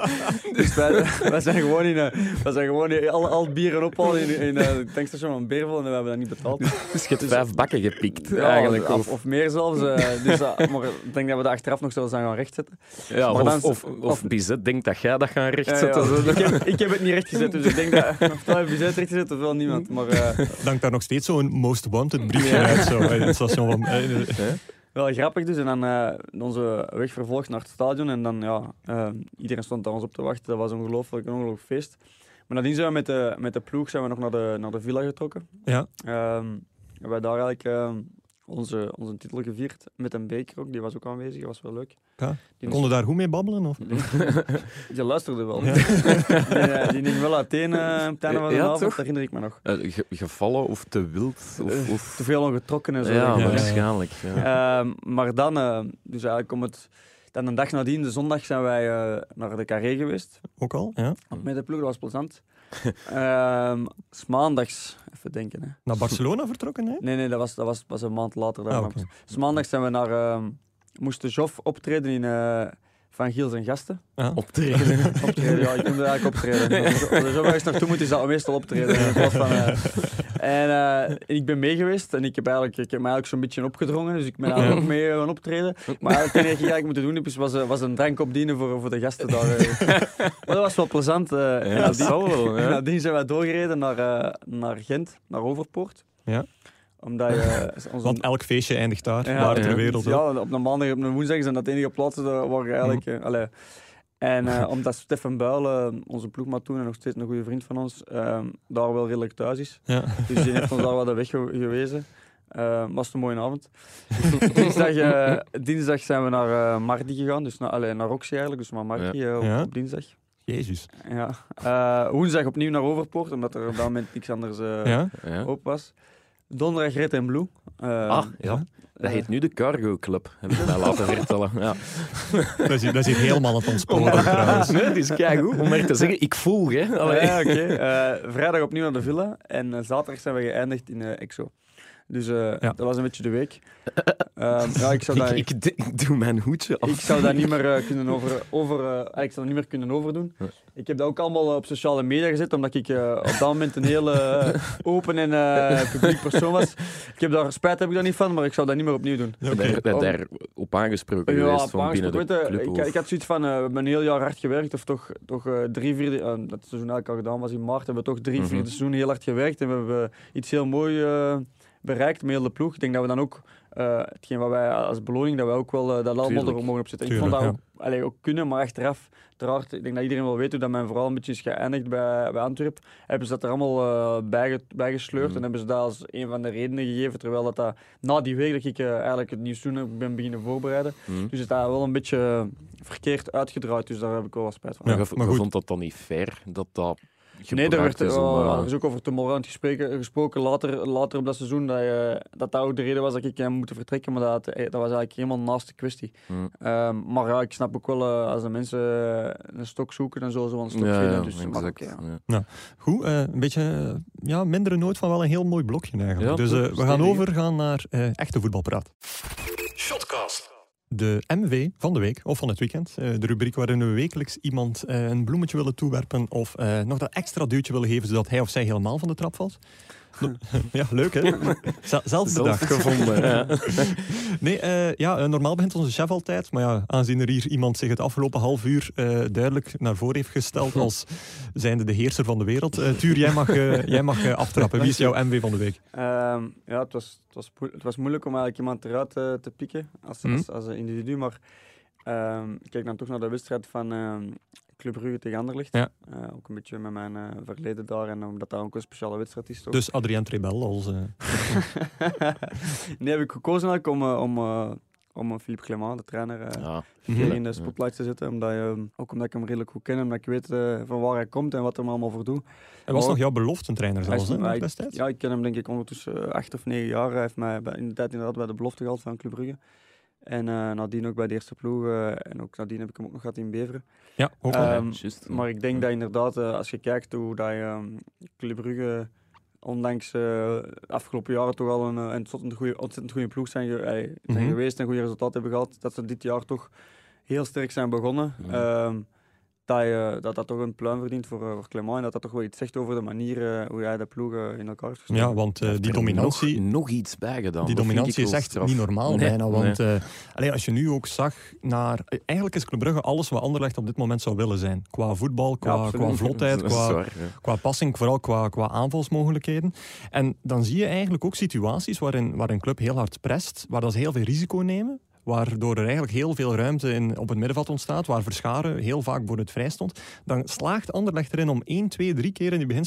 Dus wij, wij zijn gewoon in, eh, wij zijn gewoon in al, al bieren ophalen in, in eh, het tankstation van Beervel en we hebben dat niet betaald. Dus je hebt vijf bakken gepikt, Ja, eigenlijk. Of, meer zelfs. eh, dus, maar ik denk dat we dat achteraf nog zelfs aan gaan rechtzetten. ja, maar of, dan- of, of, of- Bizet denkt dat jij dat gaat rechtzetten. ja. zo. Ik, heb, ik heb het niet rechtgezet, dus ik denk dat ofwel het rechtgezet ofwel niemand. Maar eh, Dank daar nog steeds zo'n most wanted briefje Ja. uit zo, bij het station van... wel grappig dus. En dan eh, onze weg vervolgd naar het stadion. En dan, ja, eh, iedereen stond daar ons op te wachten. Dat was ongelooflijk, een ongelooflijk feest. Maar nadien zijn we met de, met de ploeg zijn we nog naar de, naar de villa getrokken. Ja. Ehm, hebben wij daar eigenlijk ehm, onze, onze titel gevierd. Met een beker ook, die was ook aanwezig. Dat was wel leuk. Ja. Die, konden daar goed mee babbelen? Of? die luisterde wel. Ja. die, eh, die ging wel uiteen uh, op het einde van de Ja, avond, toch? dat herinner ik me nog. Eh, ge- gevallen of te wild? Of, Eh, of... Te veel ongetrokken en zo. Ja, waarschijnlijk. Ja. Ehm, maar dan, eh, dus eigenlijk om het... Dan een dag nadien, de zondag, zijn wij eh, naar de Carré geweest. Ook al? Ja. Met de ploeg, dat was plezant. Ehm, 's maandags, even denken. Hè. Naar Barcelona vertrokken, hè? Nee, nee, dat was, dat was pas een maand later. Ah. 's maandags zijn we naar... ehm moesten Joff optreden in eh, Van Giels en Gasten. Ja. Optreden. Optreden, ja, ik noemde eigenlijk optreden. Als er zo ergens naartoe moet, is dat meestal optreden. van, eh, en eh, ik ben mee geweest en ik heb, eigenlijk, ik heb me eigenlijk zo'n beetje opgedrongen. Dus ik ben eigenlijk ook mee gaan optreden. Maar het enige wat ik eigenlijk moeten doen heb, is, was, eh, was een drank opdienen voor, voor de gasten daar. maar dat was wel plezant. eh. en Ja, dat nadien- zal wel. en Ja. nadien zijn wij doorgereden naar, eh, naar Gent, naar Overpoort. Ja. Omdat je... onze- Want elk feestje eindigt daar, ja, waar ter wereld. Ja, op een maandag en op een woensdag zijn dat de enige plaatsen daar waar je eigenlijk... Mhm. eh, allee. En eh, omdat Stefan Builen, onze ploegmaat toen en nog steeds een goede vriend van ons, eh, daar wel redelijk thuis is. Ja. Dus die heeft ons daar wel de weg ge- gewezen. Eh, was het een mooie avond. dinsdag, eh, dinsdag zijn we naar eh Mardi gegaan, dus naar, allee, naar Roxy eigenlijk, dus naar Mardi eh, op, Ja. op dinsdag. Jezus. Ja. Eh, woensdag opnieuw naar Overpoort, omdat er op dat moment niks anders eh Ja? Ja. open was. Donderdag Red en Blue. Eh, Ah, ja. Dat heet nu de Cargo Club, heb ik mij laten vertellen. Ja. Dat is, hier- dat is hier helemaal aan het ontsporen trouwens. Nee, het is keigoed om maar te zeggen, ik voel, hè. Ja, oké. Eh, vrijdag opnieuw naar de villa en eh, zaterdag zijn we geëindigd in eh, EXO. Dus eh, Ja. dat was een beetje de week. Ehm, ja, ik zou dat, ik, ik, ik doe mijn hoedje af. ik zou dat niet meer eh, kunnen over, over eh, ik zou dat niet meer kunnen overdoen. Ja. Ik heb dat ook allemaal op sociale media gezet, omdat ik eh, op dat moment een heel open en eh, publiek persoon was. Ik heb daar spijt heb ik daar niet van, maar ik zou dat niet meer opnieuw doen. Ja, oké. daar, daar, daar op aangesproken geweest op van binnen de je, club. ik, ik had zoiets van, eh, we hebben een heel jaar hard gewerkt, of toch, toch eh, drie vierde, eh, dat het seizoen eigenlijk al gedaan was in maart, hebben we toch drie vierde seizoen heel hard gewerkt en we hebben iets heel moois eh, bereikt met heel de ploeg. Ik denk dat we dan ook, eh, hetgeen wat wij als beloning, dat wij ook wel eh, dat allemaal Tuurlijk. erop mogen opzetten. Tuurlijk, ik vond ja. dat ook, allee, ook kunnen, maar achteraf, uiteraard, ik denk dat iedereen wel weet hoe dat mijn verhaal een beetje is geëindigd bij, bij Antwerp. Hebben ze dat er allemaal eh, bijge- bijgesleurd Mhm. en hebben ze dat als een van de redenen gegeven, terwijl dat, dat na die week dat ik eh, eigenlijk het nieuwe seizoen heb- ben beginnen voorbereiden, Hm. dus het is daar wel een beetje verkeerd uitgedraaid, dus daar heb ik wel wat spijt van. Ja, maar goed. vond dat dan niet fair dat dat Nee, daar werd, is om, oh, eh, er is ook over Tomorrowland gesproken, gesproken later, later op dat seizoen, dat, je, dat dat ook de reden was dat ik hem moeten vertrekken, maar dat, eh, dat was eigenlijk helemaal naast de kwestie. hm. Ehm, maar ja, ik snap ook wel, eh, als de mensen eh, een stok zoeken, dan zullen ze wel een stok ja, vinden. Dus, exact. ja. ja. Goed, eh, een beetje eh, ja, mindere noot van wel een heel mooi blokje eigenlijk. Ja, dus eh, we gaan overgaan naar eh, echte voetbalpraat. De MV van de week, of van het weekend. eh, de rubriek waarin we wekelijks iemand eh, een bloemetje willen toewerpen of eh, nog dat extra duwtje willen geven zodat hij of zij helemaal van de trap valt. ja, leuk hè? Zel- Zelf Zelf bedacht. gevonden. ja. Nee, eh, ja, eh, normaal begint onze chef altijd. Maar ja, aangezien er hier iemand zich het afgelopen half uur eh, duidelijk naar voren heeft gesteld als zijnde de heerser van de wereld. eh Tuur, jij mag, jij mag aftrappen. Wie is jouw MV van de week? Ehm, ja, het was, het, was, moe- het was moeilijk om eigenlijk iemand eruit te pikken als, Mhm. als, als een individu, maar ehm, ik kijk dan toch naar de wedstrijd van ehm, Club Brugge tegen Anderlecht. Ja. Eh, ook een beetje met mijn eh, verleden daar en omdat dat ook een speciale wedstrijd is. Toch? Dus Adrien Trebel als... eh, nee, heb ik gekozen eigenlijk om, om, eh, om Philippe Clement, de trainer, eh, Ja. mhm. hier in de spotlight te zetten. Omdat, je, ook omdat ik hem redelijk goed ken en omdat ik weet eh, van waar hij komt en wat hij er allemaal voor doet. Hij was nog jouw beloftentrainer Hij zelfs, hè, destijds? Ja, ik ken hem denk ik ondertussen acht of negen jaar. Hij heeft mij bij, in de tijd inderdaad bij de belofte gehaald van Club Brugge. En eh, nadien ook bij de eerste ploeg. eh, en ook nadien heb ik hem ook nog gehad in Beveren. Ja, ook wel. Ehm. Maar ik denk dat inderdaad, eh, als je kijkt hoe dat je ehm, Club Brugge ondanks eh, de afgelopen jaren toch al een, een ontzettend goede, ontzettend goede ploeg zijn, ge- zijn Mhm. geweest en goede resultaten hebben gehad, dat ze dit jaar toch heel sterk zijn begonnen. Ehm, dat, je, dat dat toch een pluim verdient voor, eh, voor Clement en dat dat toch wel iets zegt over de manier eh, hoe hij de ploeg eh, in elkaar heeft gestoken. ja, want eh, heeft die er dominantie... Nog, nog iets bij gedaan. Die dominantie is echt straf. niet normaal Nee, bijna. nee. Want eh, allee, als je nu ook zag naar... Eigenlijk is Club Brugge alles wat Anderlecht op dit moment zou willen zijn. Qua voetbal, qua, qua vlotheid, qua, ja. qua passing, vooral qua, qua aanvalsmogelijkheden. En dan zie je eigenlijk ook situaties waarin, waar een club heel hard prest, waar dat ze heel veel risico nemen, waardoor er eigenlijk heel veel ruimte in, op het middenveld ontstaat, waar Verscharen heel vaak voor het vrij stond. Dan slaagt Anderlecht erin om 1, 2, 3 keer in die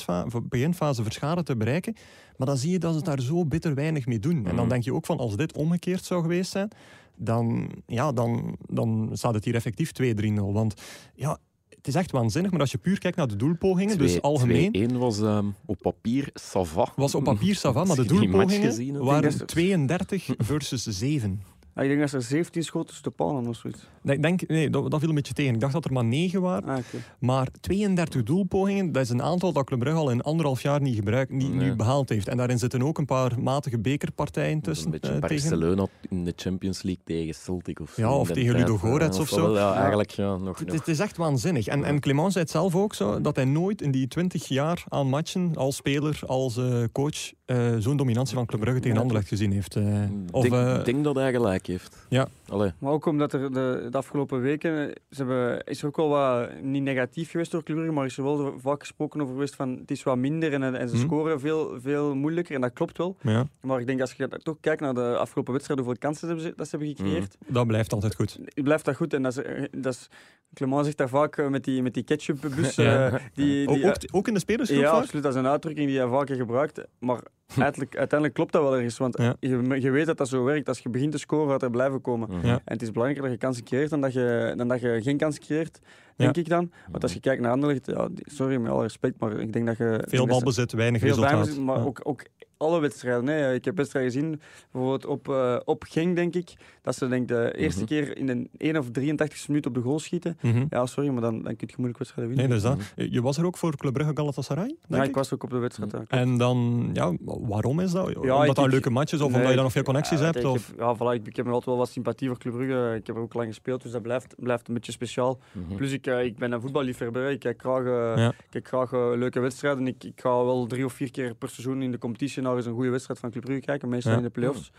beginfase Verscharen te bereiken. Maar dan zie je dat ze daar zo bitter weinig mee doen. En dan Mhm. denk je ook van, als dit omgekeerd zou geweest zijn, dan, ja, dan, dan staat het hier effectief 2-3-0. Want ja, het is echt waanzinnig, maar als je puur kijkt naar de doelpogingen, dus Twee- algemeen... 2-1 was ehm, op papier Sava. was op papier Sava, maar de doelpogingen gezien waren denk dat- 32 versus 7. Ah, ik denk dat er 17 schoten tussen de palen of zoiets. Nee, Ik denk, nee, dat, dat viel een beetje tegen. Ik dacht dat er maar 9 waren. Ah. Maar 32 doelpogingen, dat is een aantal dat Club Brugge al in anderhalf jaar niet, gebruikt, niet, Nee. niet behaald heeft. En daarin zitten ook een paar matige bekerpartijen tussen. Een beetje eh, tegen. Barcelona in de Champions League tegen Celtic of zo. Ja, of tegen Ludo eh, Goretz of zo. Ja, eigenlijk ja, nog. Het, nog. het is echt waanzinnig. En, en Clement zei het zelf ook zo, dat hij nooit in die 20 jaar aan matchen als speler, als eh, coach, eh, zo'n dominantie van Club Brugge tegen Ja, Anderlecht gezien heeft. eh. Ik of, denk, eh, ik denk dat hij heeft. Ja. Allee. Maar ook omdat er de, de afgelopen weken ze hebben, is er ook wel wat niet negatief geweest door Club maar is er wel vaak gesproken over geweest van het is wat minder en, en ze Mhm. scoren veel, veel moeilijker en dat klopt wel. ja, Maar ik denk als je toch kijkt naar de afgelopen wedstrijden, hoeveel kansen ze, dat ze hebben gecreëerd, dat blijft altijd goed. blijft dat goed. En dat is, eh, dat is, Clement zegt daar vaak eh, met die, met die ketchupbus. Ja. eh, die, Ook, die, ook, ook in de spelersgroep ja, vaak? absoluut. Dat is een uitdrukking die hij vaker gebruikt. Maar uiteindelijk, uiteindelijk klopt dat wel ergens. Want Ja. je, je weet dat dat zo werkt. Als je begint te scoren, gaat er blijven komen. Mhm. En het is belangrijker dat je kansen creëert dan dat je, dan dat je geen kansen creëert, denk ik dan. Want als je kijkt naar Anderlecht, ja, sorry met alle respect, maar ik denk dat je... Veel balbezit, weinig veel resultaat. maar Ja. ook, ook alle wedstrijden. Hè. Ik heb wedstrijden gezien, bijvoorbeeld op, eh op Genk, denk ik, dat ze denk, de eerste Mhm. keer in een 1 of 83 minuut op de goal schieten. Mhm. Ja, sorry, maar dan, dan kun je moeilijk wedstrijden Nee, winnen. dus dat. Je was er ook voor Club Brugge Galatasaray, denk ja, ik ik? was ook op de wedstrijd. En dan, ja, waarom is dat? Ja, omdat dat een leuke match is of Nee, omdat je dan nog veel connecties ja, hebt? Ik Of? heb, ja, voilà, ik, ik heb altijd wel wat sympathie voor Club Brugge. Ik heb er ook lang gespeeld, dus dat blijft, blijft een beetje speciaal. Mhm. Plus, ik, eh, ik ben een voetballiefhebber. Ik kijk graag, eh, Ja. ik kijk graag eh, leuke wedstrijden. Ik, ik ga wel drie of vier keer per seizoen in de competitie naar eens een goede wedstrijd van Club Brugge kijken, meestal Ja. in de play-offs.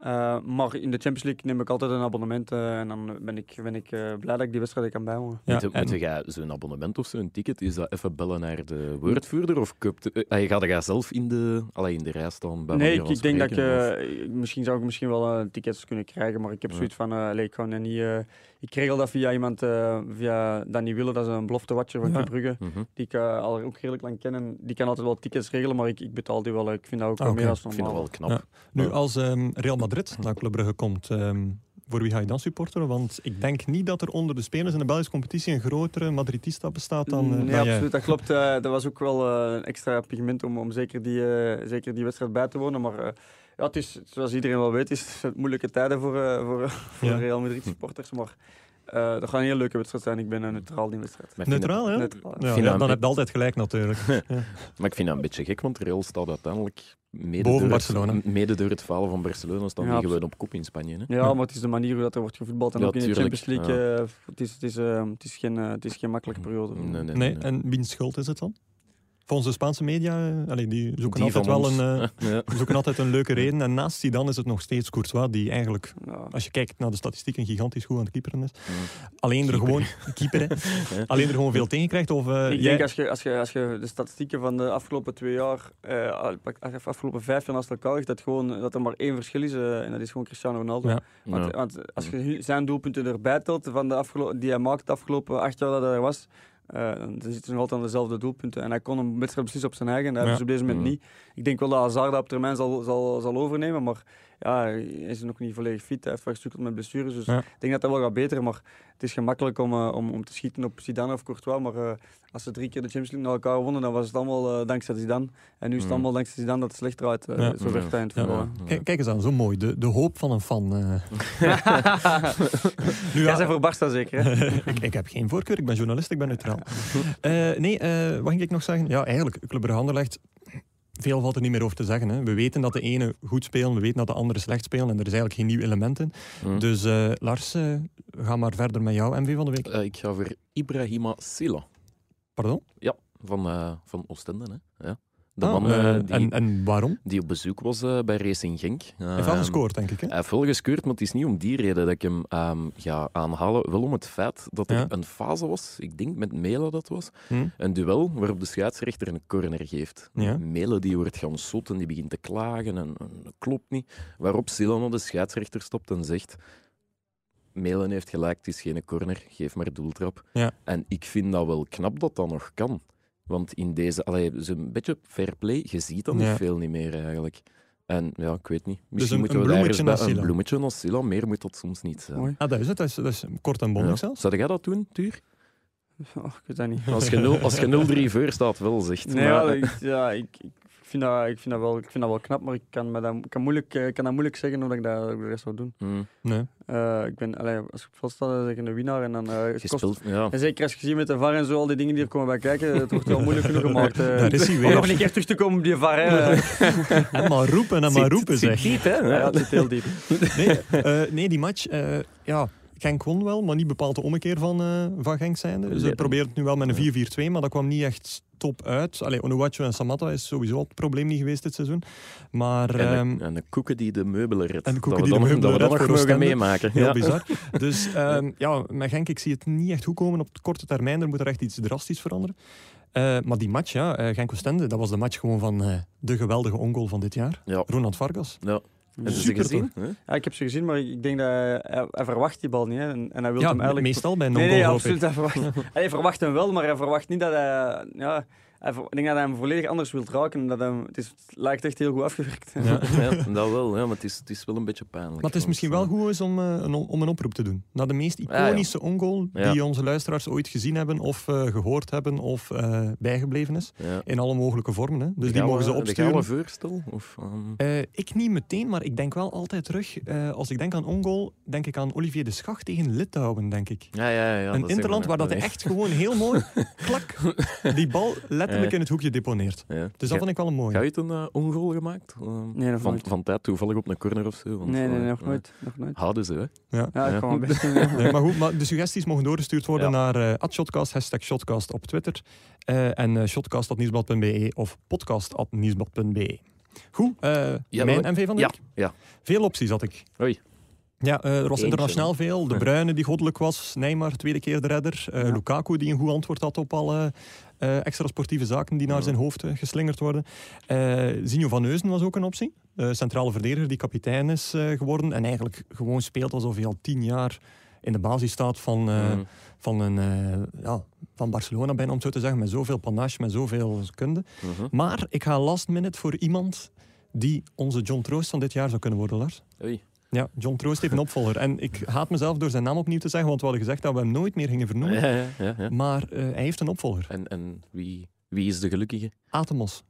Eh, maar in de Champions League neem ik altijd een abonnement eh, en dan ben ik, ben ik eh, blij dat ik die wedstrijd kan bijwonen. Ja, je- en- moet jij zo'n abonnement of zo'n ticket, is dat even bellen naar de woordvoerder? Of eh, je gaat er zelf in de, allee, in de rij staan? Bij Nee, ik, denk dat of- eh, misschien zou ik misschien wel eh, tickets kunnen krijgen, maar ik heb Ja. zoiets van, eh, allee, ik ga niet, eh, ik regel dat via iemand, eh, via Danny Wille, dat is een belofte-watcher van Ja. Club Brugge, Mhm. die ik eh, al ook redelijk lang ken en die kan altijd wel tickets regelen, maar ik, ik betaal die wel, ik vind dat ook Ah, oké. meer dan Ik vind dat normaal. wel knap. Ja. Nu, als ehm, Real Madrid naar Club Brugge komt, ehm, voor wie ga je dan supporteren? Want ik denk niet dat er onder de spelers in de Belgische competitie een grotere Madridista bestaat dan, eh, nee, dan jij. absoluut, dat klopt. eh, dat was ook wel eh, een extra pigment om, om zeker, die, eh, zeker die wedstrijd bij te wonen, maar... eh, ja, het is, zoals iedereen wel weet, is het moeilijke tijden voor, eh, voor, voor Ja. Real Madrid supporters. Maar eh, dat gaat een heel leuke wedstrijd zijn. Ik ben eh, neutraal in die wedstrijd. Neutraal, hè? Neutraal. Ja, vind ja, dat dan heb je altijd gelijk natuurlijk. maar ik vind dat een beetje gek, want Real staat uiteindelijk mede, Boven door, Barcelona. Het, mede door het falen van Barcelona staan Ja, gewoon op kop in Spanje. Hè? Ja, maar het is de manier hoe dat er wordt gevoetbald. En Ja, ook in de tuurlijk, Champions League. eh, het, is, het, is, eh, het, is geen, eh, het is geen makkelijke periode. Nee, nee, Nee, en wiens schuld is het dan? Volgens de Spaanse media, eh, allee, die zoeken Die altijd wel een, eh, ja. zoeken altijd een leuke reden. En naast Zidane is het nog steeds Courtois, die eigenlijk, Ja. als je kijkt naar de statistieken, gigantisch goed aan het keeperen is. Ja. Alleen er gewoon, keeper, alleen er gewoon veel tegen krijgt. Of, eh, ik jij- denk als je, als, je, als je de statistieken van de afgelopen twee jaar, eh, je afgelopen vijf jaar naast elkaar legt, dat, gewoon, dat er maar één verschil is. en dat is gewoon Cristiano Ronaldo. Ja. Want, Ja. want als je zijn doelpunten erbij telt van de afgelo- die hij maakt de afgelopen acht jaar dat hij er was, dan zitten ze nog altijd aan dezelfde doelpunten. En hij kon een wedstrijd beslissen op zijn eigen. Dat hebben ze op deze moment Mhm. niet. Ik denk wel dat Hazard dat op termijn zal, zal, zal overnemen, maar ja, hij is nog niet volledig fit. Hij heeft wel gestrukkeld met blessures, dus Ja. ik denk dat dat wel gaat beter. Maar het is gemakkelijk om, eh, om, om te schieten op Zidane of Courtois, maar eh, als ze drie keer de Champions League naar elkaar wonnen, dan was het allemaal eh, dankzij Zidane. En nu is het Mhm. allemaal dankzij Zidane dat het slecht draait. Ja. Zo werkt hij in het voetbal. Kijk, eens aan, zo mooi. De, de hoop van een fan. eh. nu, Jij ja, bent voor Barca zeker, hè? ik, ik heb geen voorkeur, ik ben journalist, ik ben neutraal. Eh, nee, eh, wat ging ik nog zeggen? Ja, eigenlijk, Club Brugge veel valt er niet meer over te zeggen. Hè. We weten dat de ene goed spelen, we weten dat de andere slecht spelen en er is eigenlijk geen nieuw element in. Hm. Dus eh, Lars, eh, ga maar verder met jou MV van de week. Eh, ik ga voor Ibrahima Silla Pardon? van, eh van Oostende. Hè? Ja. De Ah, man eh, eh, die, en, en waarom? die op bezoek was eh, bij Racing Genk. Hij heeft wel Ehm, gescoord, denk ik. Hè? Hij heeft wel geskeurd, maar het is niet om die reden dat ik hem ehm, ga aanhalen. Wel om het feit dat er Ja. een fase was, ik denk met Mela dat was, Hm? een duel waarop de scheidsrechter een corner geeft. Ja. Mela die wordt gaan zotten, die begint te klagen en, en dat klopt niet. Waarop Silano de scheidsrechter stopt en zegt... Melen heeft gelijk, het is geen corner, geef maar doeltrap. Ja. En ik vind dat wel knap dat dat nog kan. Want in deze, allee, zo'n beetje fair play, je ziet dat Ja. niet veel niet meer eigenlijk. En ja, ik weet niet. Misschien een- moeten een we daar bloemetje eens bij- naar Silla. Een bloemetje Silla, meer moet dat soms niet zijn. Mooi. Ah, dat is het. Dat is, dat is kort en bondig Ja. zelfs. Zou jij dat doen, Tuur? Oh, ik weet dat niet. Als je 0 als je 0-3 voor staat, wel zegt. Nee, maar, ja, ik, ja, ik, ik, vind dat, ik, vind dat wel, ik vind dat wel knap, maar ik kan, me dat, ik kan, moeilijk, eh, ik kan dat moeilijk zeggen hoe dat ik dat, ik de rest zou doen. Hm, Nee. Eh, ik ben, allee, als ik sta, dan zeg ik een winnaar. En, dan, eh, het je kost- speelt, ja. en zeker als je ziet met de VAR en zo, al die dingen die er komen bij kijken, het wordt wel moeilijk genoeg gemaakt. eh. Daar is hij om nog een keer terug te komen op die VAR. Hè. En maar roepen en maar roepen, zit zeg. diep, hè? Ja, het zit heel diep. Nee, eh, nee die match, eh, ja, Genk won wel, maar niet bepaald de ommekeer van, eh, van Genk zijnde. Ze Nee. probeerden het nu wel met een 4-4-2, maar dat kwam niet echt top uit. Allee, Onuwachu en Samatta is sowieso het probleem niet geweest dit seizoen. Maar En, ehm, de, en de koeken die de meubelen redt. En de koeken dat die de meubelen dat we dat nog mogen meemaken. heel ja. bizar. Dus ehm, ja, met Genk, ik zie het niet echt goed komen op de korte termijn. Er moet er echt iets drastisch veranderen. Eh, maar die match, ja, eh, Genk-Oostende, dat was de match gewoon van eh, de geweldige ongoal van dit jaar. Ja. Ronald Vargas. Ja. Hebben ze Super gezien? Ja, ik heb ze gezien, maar ik denk dat hij, hij, hij verwacht die bal niet. Hè. En, en hij wil Ja, hem eigenlijk... meestal bij een Nee, nee, absoluut. Hij verwacht, hij verwacht hem wel, maar hij verwacht niet dat hij... Ja, hij ik denk dat hij hem volledig anders wil raken. en Dat hem, het, is, het lijkt echt heel goed afgewerkt. Ja. Ja, dat wel, ja, maar het is, het is wel een beetje pijnlijk. Maar het is misschien wel eh, goed is om, eh, een, om een oproep te doen. Naar de meest ja. iconische ongoal Ja. die onze luisteraars ooit gezien hebben, of eh, gehoord hebben, of eh, bijgebleven is. Ja. In alle mogelijke vormen. Hè. Dus die mogen ze opsturen. voorstel? Of, Eh, ik niet meteen, maar ik denk wel altijd terug. eh, als ik denk aan ongoal, denk ik aan Olivier de Schacht tegen Litouwen, denk ik. ja, ja, ja, een dat is interland waar dat echt gewoon heel mooi, klak, die bal letterlijk letterlijk Ja. in het hoekje deponeert. Ja. Dus dat vond ik wel een mooie. Ga je het een eh, ongoal gemaakt? Eh, Nee, nog van, nooit. van tijd toevallig op een corner of zo? Want, Nee, nee, eh, nog eh, nooit. Nog nooit. Houden ze, hè? Ja. Ja, wel best. Nee, maar goed, maar de suggesties mogen doorgestuurd worden Ja. naar eh @shotcast, hashtag shotcast op Twitter eh, en eh, shotcast.nieuwsblad.be of podcast.nieuwsblad.be. Goed, eh, Ja, mijn MV van de Ja, week. ja. Veel opties had ik. Oei. Ja, eh, er was internationaal veel. De Bruyne die goddelijk was. Neymar, tweede keer de redder. Eh, Ja. Lukaku die een goed antwoord had op alle eh, extra sportieve zaken die naar zijn hoofd geslingerd worden. Zinho van Neuzen was ook een optie. Centrale verdediger die kapitein is geworden. En eigenlijk gewoon speelt alsof hij al tien jaar in de basis staat van, Mhm. van, een, ja, van Barcelona bijna, om het zo te zeggen. Met zoveel panache, met zoveel kunde. Mhm. Maar ik ga last minute voor iemand die onze John Troost van dit jaar zou kunnen worden, Lars. Oei. Ja, John Troost heeft een opvolger. En ik haat mezelf door zijn naam opnieuw te zeggen, want we hadden gezegd dat we hem nooit meer gingen vernoemen. Ja, ja, ja, ja. Maar eh, hij heeft een opvolger. En, en wie, wie is de gelukkige? Atemos.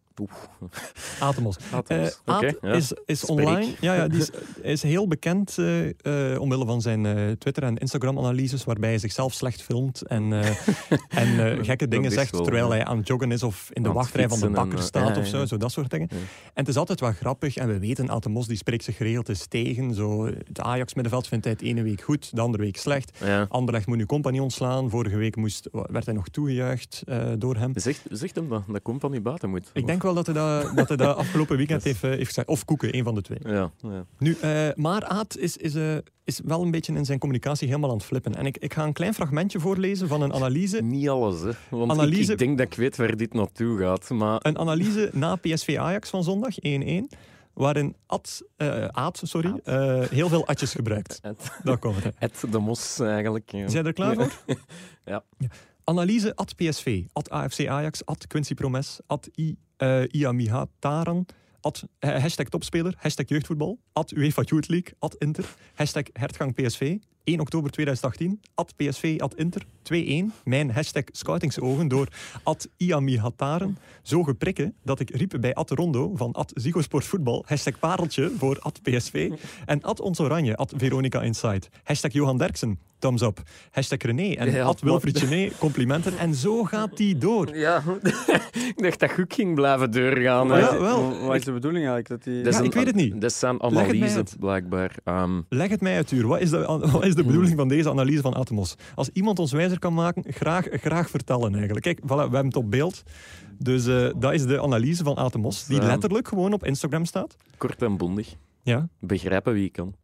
Atemos. Eh Oké, Aad ja. is, is online. Ja, ja, die is, hij is heel bekend eh, eh, omwille van zijn eh, Twitter- en Instagram-analyses, waarbij hij zichzelf slecht filmt en, eh, en eh, gekke dingen zegt wel, terwijl hij aan het joggen is of in de wachtrij van de en, bakker eh, staat of zo, zo, dat soort dingen. En het is altijd wel grappig en we weten, Atemos die spreekt zich geregeld eens tegen. Zo, het Ajax-middenveld vindt hij het ene week goed, de andere week slecht. Ja. Anderlecht moet nu compagnie ontslaan. Vorige week moest, werd hij nog toegejuicht eh, door hem. Zegt, zegt hem dat, dat compagnie buiten moet. Ik denk wel dat hij dat, dat, hij dat afgelopen weekend heeft, eh, heeft gezegd. Of Koeken, een van de twee. Ja, ja. Nu, eh, maar Aad is, is, eh, is wel een beetje in zijn communicatie helemaal aan het flippen. En ik, ik ga een klein fragmentje voorlezen van een analyse. Niet alles, hè. Want ik- Analyse- Ik, denk dat ik weet waar dit naartoe gaat. Maar Een analyse na PSV Ajax van zondag, 1-1. Waarin Ad, eh, Aad sorry, Aad. eh, heel veel atjes gebruikt. het, Daar komt het. de mos eigenlijk. Ja. Zijn je er klaar voor? Ja. Analyse at PSV, at AFC Ajax, at Quincy Promes, at I, eh, at eh, hashtag topspeler, hashtag jeugdvoetbal, at UEFA Youth League, at Inter, hashtag hertgang PSV, 1 oktober 2018, at PSV, at Inter, 2-1, mijn hashtag scoutingsogen door at zo geprikken dat ik riep bij at Rondo van at Ziggo Voetbal, hashtag pareltje voor at PSV, en at Ons Oranje, at Veronica Inside, hashtag Johan Derksen, thumbs up, hashtag René en Ja, at Wilfried Gené, complimenten. En zo gaat die door. Ja, ik dacht dat goed ging blijven doorgaan. Maar ja, wel. Wa- Wat is de bedoeling eigenlijk? Dat die... Dat Ja, ik weet het niet. Dat zijn uit. blijkbaar. Ehm, Leg het mij uit, Tuur. Wat is de, wat is de bedoeling van deze analyse van Atmos? Als iemand ons wijzer kan maken, graag, graag vertellen eigenlijk. Kijk, voilà, we hebben het op beeld. Dus eh, dat is de analyse van Atmos, die letterlijk gewoon op Instagram staat. kort en bondig. Ja. Begrijpen wie kan.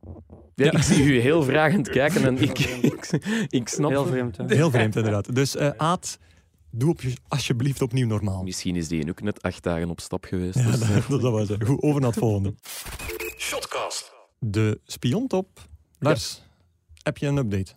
Ja, Ja. Ik zie u heel vragend kijken en ik, ik, ik snap... Heel vreemd, hè. Heel vreemd inderdaad. Dus eh Aad, doe op je, alsjeblieft opnieuw normaal. Misschien is die ook net acht dagen op stap geweest. Ja, dus, dat, eh, dat zou wel zijn. Goed, over naar het volgende. Shotcast. De spiontop. Lars, heb je een update?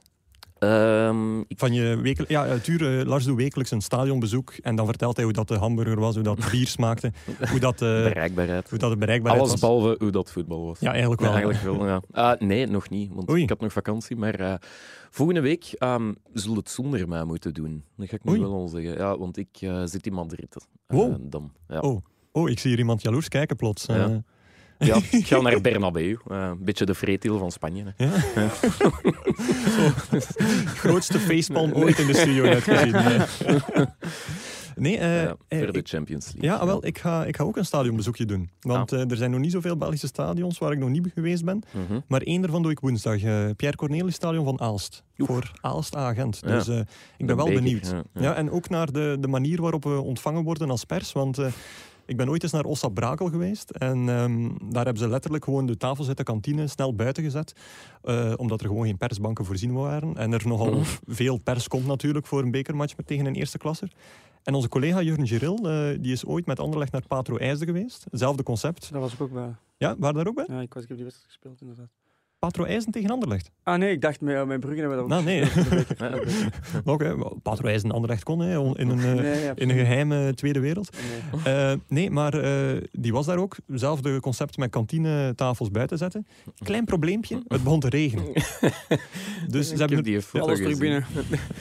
Ehm, ik- Van je wekelijk, ja, eh, Tuur, eh, Lars doet wekelijks een stadionbezoek en dan vertelt hij hoe dat de hamburger was, hoe dat het bier smaakte, hoe dat, eh, bereikbaarheid. hoe dat de bereikbaarheid Alles was. behalve hoe dat voetbal was. Ja, eigenlijk Ja, wel. eigenlijk wel, ja. Ah, nee, nog niet, want Oei. ik had nog vakantie. Maar eh, volgende week ehm zullen het zonder mij moeten doen. Dat ga ik nu Oei. wel al zeggen. Ja, want ik eh, zit in Madrid. eh, Wow. dan. Ja. Oh. Oh, ik zie hier iemand jaloers kijken plots. Ja. Ja, ik ga naar Bernabeu. eh, een beetje de vreetiel van Spanje. hè. ja? Grootste facepalm ooit in de studio net gezien. Nee, eh, ja, eh, voor de ik- Champions League. ja, wel, ik ga, ik ga ook een stadionbezoekje doen. Want Ah. eh, er zijn nog niet zoveel Belgische stadions waar ik nog niet geweest ben. Mhm. Maar één daarvan doe ik woensdag. eh Pierre Cornelis Stadion van Aalst. Oef. Voor Aalst Agent. Ja. Dus eh, ik ben De wel beker, benieuwd. ja, Ja, ja. en ook naar de, de manier waarop we ontvangen worden als pers. Want eh, ik ben ooit eens naar Ossa Brakel geweest. En ehm, daar hebben ze letterlijk gewoon de tafels uit de kantine snel buiten gezet. eh, omdat er gewoon geen persbanken voorzien waren. En er nogal veel pers komt natuurlijk voor een bekermatch met tegen een eerste klasser. En onze collega Jurgen Giril, eh, die is ooit met Anderlecht naar Patro IJsde geweest. Hetzelfde concept. Daar was ik ook bij. Ja, waar daar ook bij? Ja, ik, was, ik heb die wedstrijd gespeeld, inderdaad. Patro IJsden tegen Anderlecht. Ah nee, ik dacht, mijn, mijn Brugge hebben dat ook Nou, nee. Oké, wel, Patro IJsden en Anderlecht kon hè, in een, eh, Nee, in een geheime tweede wereld. Nee. Eh, nee, maar eh, die was daar ook. Hetzelfde concept met kantinetafels buiten zetten. Klein probleempje, het begon te regenen. Dus ze hebben, heb er, die foto Alles gezien. terug binnen.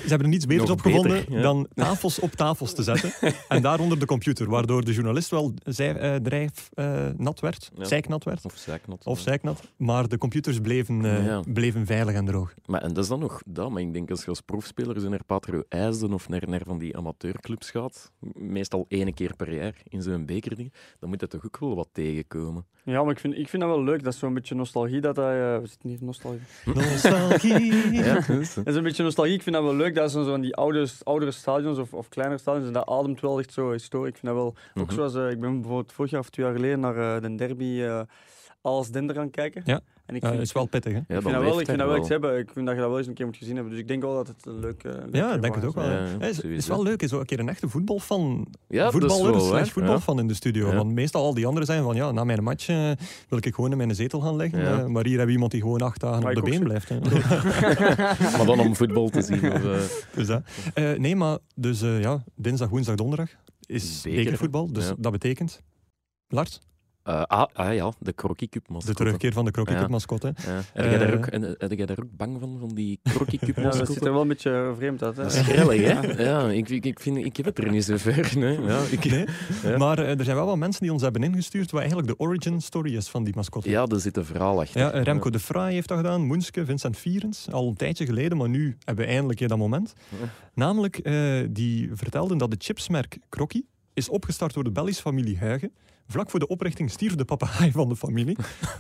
ze hebben er niets beters Nog op gevonden ja. dan tafels op tafels te zetten. en daaronder de computer, waardoor de journalist wel zij, eh, drijf eh, nat werd, Ja. zeiknat werd. Of zeiknot. Of zeiknat. Maar de computers bleven bleven, eh, Ja. bleven veilig en droog. Maar en dat is dan nog dat. Maar ik denk als je als profspeler zo naar Patro IJsden of naar, naar van die amateurclubs gaat, meestal één keer per jaar in zo'n bekerding, dan moet dat toch ook wel wat tegenkomen. Ja, maar ik vind, ik vind dat wel leuk. Dat is zo'n beetje nostalgie. Dat dat, eh, we zitten hier nostalgie. Nostalgie. Ja, Dat is een beetje nostalgie. Ik vind dat wel leuk. Dat zijn zo van die oude, oudere stadions of, of kleinere stadions. En dat ademt wel echt zo historisch. Ik vind dat wel... Ook Mhm. zoals... eh, ik ben bijvoorbeeld vorig jaar of twee jaar geleden naar eh, de derby eh als Dender gaan kijken. Ja. En ik Ja, vind, is wel pittig, hè? ja, ik vind dat wel, ik vind dat wel iets hebben. Ik vind dat je dat wel eens een keer moet gezien hebben. Dus ik denk wel dat het een leuk... eh, leuk Ja, ik denk het ook wel. Ja, ja, Ja, is, wel leuk, is ook een keer een echte voetbalfan, Ja, dat is voetballer wel slash voetbalfan in de studio. Ja. Want meestal al die anderen zijn van, ja, na mijn match eh, wil ik gewoon in mijn zetel gaan liggen. Ja. eh, maar hier hebben we iemand die gewoon acht dagen Maar op de been blijft. Maar dan om voetbal te zien. Of, eh, dus, dat. Eh, nee, maar dus eh, ja, dinsdag, woensdag, donderdag is bekervoetbal. Dus Ja. dat betekent... Lars, eh, ah, ah ja, de Crocky Cup de mascotte. terugkeer van de Crocky Ja. Cup mascotte. Ja. Heb, jij daar Eh, ook, en, eh, heb jij daar ook bang van, van die Crocky Cup Ja, dat mascotte? ziet er wel een beetje vreemd uit. Hè? Dat is grillig, hè? Ja, ik, ik, ik, vind, ik heb het er niet zo ver. Nee. Ja, ik, Nee, Ja. Maar er zijn wel wat mensen die ons hebben ingestuurd wat eigenlijk de origin story is van die mascotte. ja, er zit een verhaal achter. Ja, Remco de Fraai heeft dat gedaan, Moenske, Vincent Vierens, al een tijdje geleden, maar nu hebben we eindelijk dat moment. Ja. Namelijk, eh, die vertelden dat de chipsmerk Crocky is opgestart door de Belgische familie Huigen. Vlak voor de oprichting stierf de papegaai van de familie.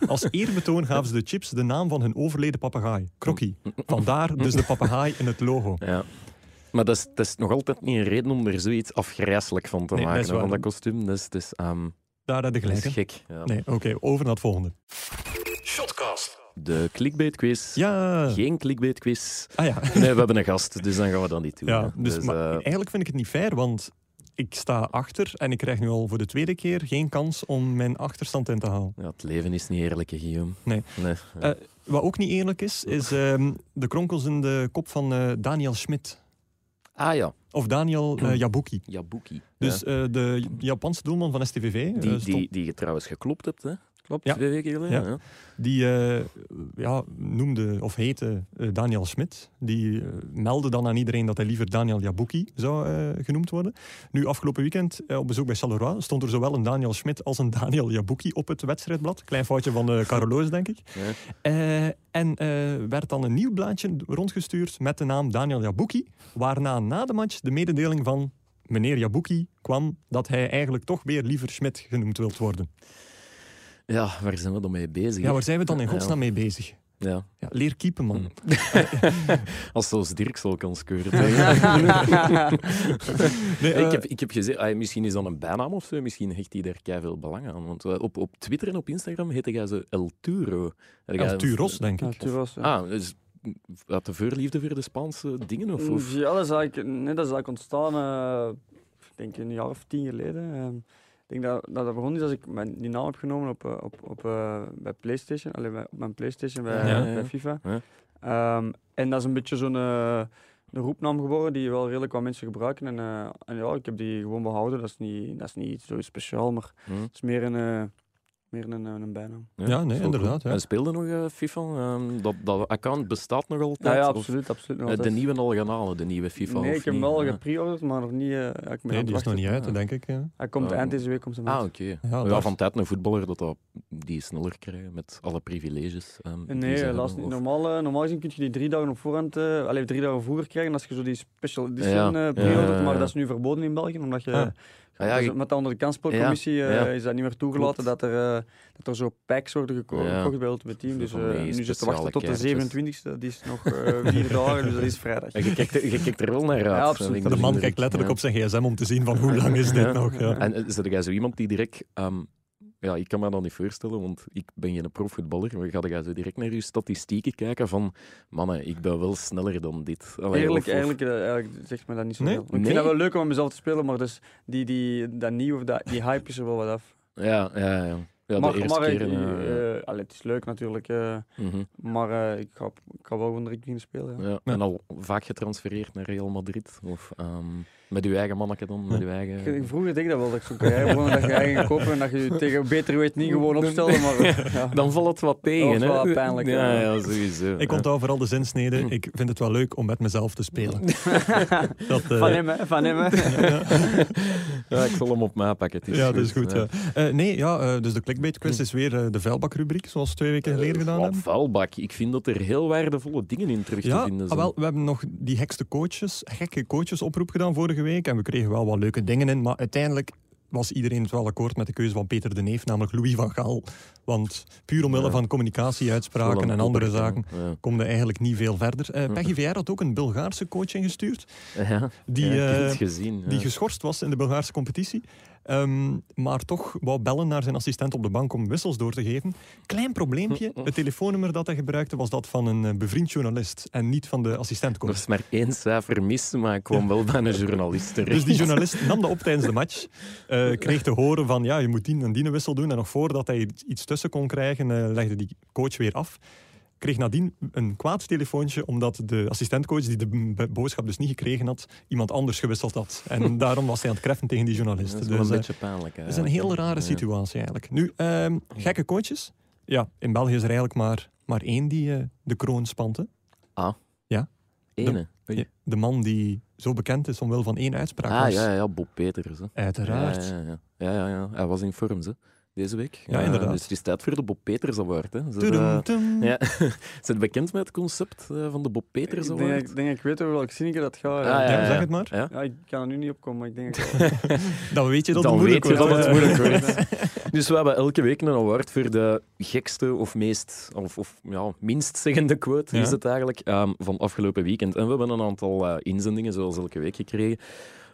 Als eerbetoon gaven ze de chips de naam van hun overleden papegaai, Crocky. Vandaar dus de papegaai in het logo. Ja. Maar dat is, dat is nog altijd niet een reden om er zoiets afgrijselijk van te Nee, dat maken, van dat kostuum. Dat is, dat is, ehm, Daar had je dat gelijk. is hè? gek. Ja. Nee, oké, over naar het volgende. Shotcast. De clickbait quiz. Ja, Geen clickbait quiz. ah ja. Nee, we hebben een gast, dus dan gaan we dat niet doen. Ja, dus, Dus, maar eh, eigenlijk vind ik het niet fair, want ik sta achter en ik krijg nu al voor de tweede keer geen kans om mijn achterstand in te halen. ja, het leven is niet eerlijk, hè, Guillaume. Nee. nee. Eh, Wat ook niet eerlijk is, is ehm, de kronkels in de kop van eh, Daniel Schmidt. ah ja, Of Daniel eh, Jabuki. Jabuki. Dus eh, de Japanse doelman van STVV. eh, Die, die, die je trouwens geklopt hebt, hè? Klopt. Ja. Twee weken geleden. Ja. Die eh, ja, noemde of heette eh, Daniel Schmidt. Die eh, meldde dan aan iedereen dat hij liever Daniel Jabuki zou genoemd worden. Nu, afgelopen weekend op bezoek bij Charleroi stond er zowel een Daniel Schmidt als een Daniel Jabuki op het wedstrijdblad. Klein foutje van de Caroloos, denk ik. Ja. En werd dan een nieuw blaadje rondgestuurd met de naam Daniel Jabuki. Waarna na de match de mededeling van meneer Jabuki kwam dat hij eigenlijk toch weer liever Schmidt genoemd wilt worden. Ja, waar zijn we dan mee bezig? Ja, waar zijn we dan in Ja. godsnaam mee bezig? Ja. Ja, leer keepen, man. Als zoals Dirk al kan skeuren. Nee, ik, eh, heb, ik heb gezegd, ah, misschien is dat een bijnaam of zo, misschien hecht hij daar veel belang aan. Want eh, op, op Twitter en op Instagram heette jij zo El Turo. El Turos, denk ik. Turos, ja. Ah, dus had de voorliefde voor de Spaanse dingen? Of, of? Ja, dat is eigenlijk, nee, dat is eigenlijk ontstaan, eh, ik denk een jaar of tien geleden. Ehm, denk dat, dat dat begon is als ik mijn, die naam heb genomen op, eh, op, op, eh, bij PlayStation, allee, bij, op mijn PlayStation bij, Ja, FIFA. Ehm, en dat is een beetje zo'n eh, een roepnaam geworden die wel redelijk wat mensen gebruiken. En, en ja, ik heb die gewoon behouden. Dat is niet, dat is niet zo speciaal, maar Hm? het is meer een, meer een, een bijnaam. Ja, nee, inderdaad, cool. ja. En speelde nog eh, FIFA? Ehm, dat, dat account bestaat nog altijd? Ja, absoluut. absoluut nog eh, de nieuwe al gaan halen, de nieuwe FIFA? Nee, ik heb hem niet? wel Ja. gepreorderd, maar nog niet. eh, ja, ik Nee, die is nog niet uit, denk ik. Hij komt eind deze week komt Ah, oké. Ja, Ja, van tijd een voetballer dat, dat die sneller krijgen met alle privileges. ehm, Nee, helaas niet. of- Normaal, normaal gezien kun je die drie dagen op voorhand, eh allee, drie dagen vroeger krijgen als je zo die special edition Ja, ja, pre-ordert, ja, ja. maar dat is nu verboden in België, omdat je... Ah. Ah, ja, dus met de onder de kansspelcommissie Ja, eh, ja. is dat niet meer toegelaten Klopt. dat er, eh, dat er zo packs worden gekocht bij Ultimate Team. Dus eh, nu is het te wachten tot de kaartjes. 27e, die is nog eh, vier dagen, dus dat is vrijdag. En je kijkt, er, je kijkt er wel naar uit. Absoluut. De man kijkt letterlijk Ja. op zijn gsm om te zien van hoe lang is dit Ja. nog. Ja. En zit jij zo iemand die direct... ehm, ja, ik kan me dat niet voorstellen, want ik ben geen profvoetballer. Maar ga jij zo direct naar je statistieken kijken van... Mannen, ik ben wel sneller dan dit. Allee, Eigenlijk, of- of- eigenlijk, eh, eigenlijk zegt me dat niet zo Nee? veel. Ik Nee? vind dat wel leuk om mezelf te spelen, maar dus die, die, dat nieuw of dat, die hype is er wel wat af. Ja, ja, ja. Ja, maar de eerste maar keer... eh, eh, allee, het is leuk natuurlijk, eh, mhm. maar eh, ik, ga, ik ga wel gewoon direct beginnen spelen. Ja. Ja, Ja. En al vaak getransfereerd naar Real Madrid? Of ehm, met uw eigen manneke dan? Met uw eigen... Ik- Vroeger deed ik dat wel, dat ik zo'n carrière begon, dat je eigen kopen en dat je je tegen beter weet niet gewoon opstelde. Maar, ja. Dan valt het wat tegen, Dat hè? wel pijnlijk, Ja, ja. ja, sowieso. Ik onthoud vooral de zinsnede. Ik vind het wel leuk om met mezelf te spelen. Dat, eh, Van hem, hè? Van hem, hè? Ja, ik zal hem op mij pakken. het ja, dat is goed. ja. Ja. Eh, nee, ja, eh, dus de clickbait clickbait-quiz is weer eh, de vuilbakrubriek, zoals we twee weken geleden gedaan Wat hebben. vuilbak. Ik vind dat er heel waardevolle dingen in terug te Ja, vinden ah, zijn. wel, we hebben nog die gekste coaches, gekke coaches oproep gedaan vorige week. En we kregen wel wat leuke dingen in. Maar uiteindelijk was iedereen het wel akkoord met de keuze van Peter de Neef, namelijk Louis van Gaal. Want puur omwille Ja. van communicatie-uitspraken en andere zaken Ja. kom je eigenlijk niet veel verder. Mhm. Peggy VR had ook een Bulgaarse coach ingestuurd, Ja, die, eh, gezien. die geschorst was in de Bulgaarse competitie. Ehm, maar toch wou bellen naar zijn assistent op de bank om wissels door te geven. Klein probleempje. Het telefoonnummer dat hij gebruikte was dat van een eh, bevriend journalist en niet van de Er assistentcoach. was maar één cijfer mis, maar ik kwam wel bij een journalist terecht. Dus die journalist nam dat op tijdens de match. eh, kreeg te horen van ja, je moet die en die een wissel doen. En nog voordat hij iets tussen kon krijgen, eh, legde die coach weer af. Kreeg nadien een kwaad telefoontje omdat de assistentcoach, die de boodschap dus niet gekregen had, iemand anders gewisseld had. En daarom was hij aan het kreffen tegen die journalist. Dat is wel Dus, een eh, beetje pijnlijk. Het is een heel rare situatie eigenlijk. Nu, ehm, gekke coaches. Ja, in België is er eigenlijk maar, maar één die eh, de kroon spant. hè. Ene. Oei. De man die zo bekend is omwille van één uitspraak Ah, was. ja, ja, Bob Peters. Hè. Uiteraard. Ja, ja, ja. ja, ja, ja. Hij was in vorm hè, deze week. Ja, Eh, inderdaad. dus het is tijd voor de Bob Peters Award. Hè. Ze, Tudum, eh, tum. ja. Zijn bekend met het concept eh, van de Bob Peters Ik denk, Award? ik denk ik weet over welke zinnetje dat gaat. Ah, ja. ja, Ja, ja. zeg het maar. Ja? Ja, ik kan er nu niet op komen, maar ik denk dat ik. Dan weet je dat Dan het moeilijk weet je dat het moeilijk wordt. Dus we hebben elke week een award voor de gekste of meest, of, of ja, minst zeggende quote, Ja. is het eigenlijk, ehm, van afgelopen weekend. En we hebben een aantal inzendingen, zoals elke week, gekregen.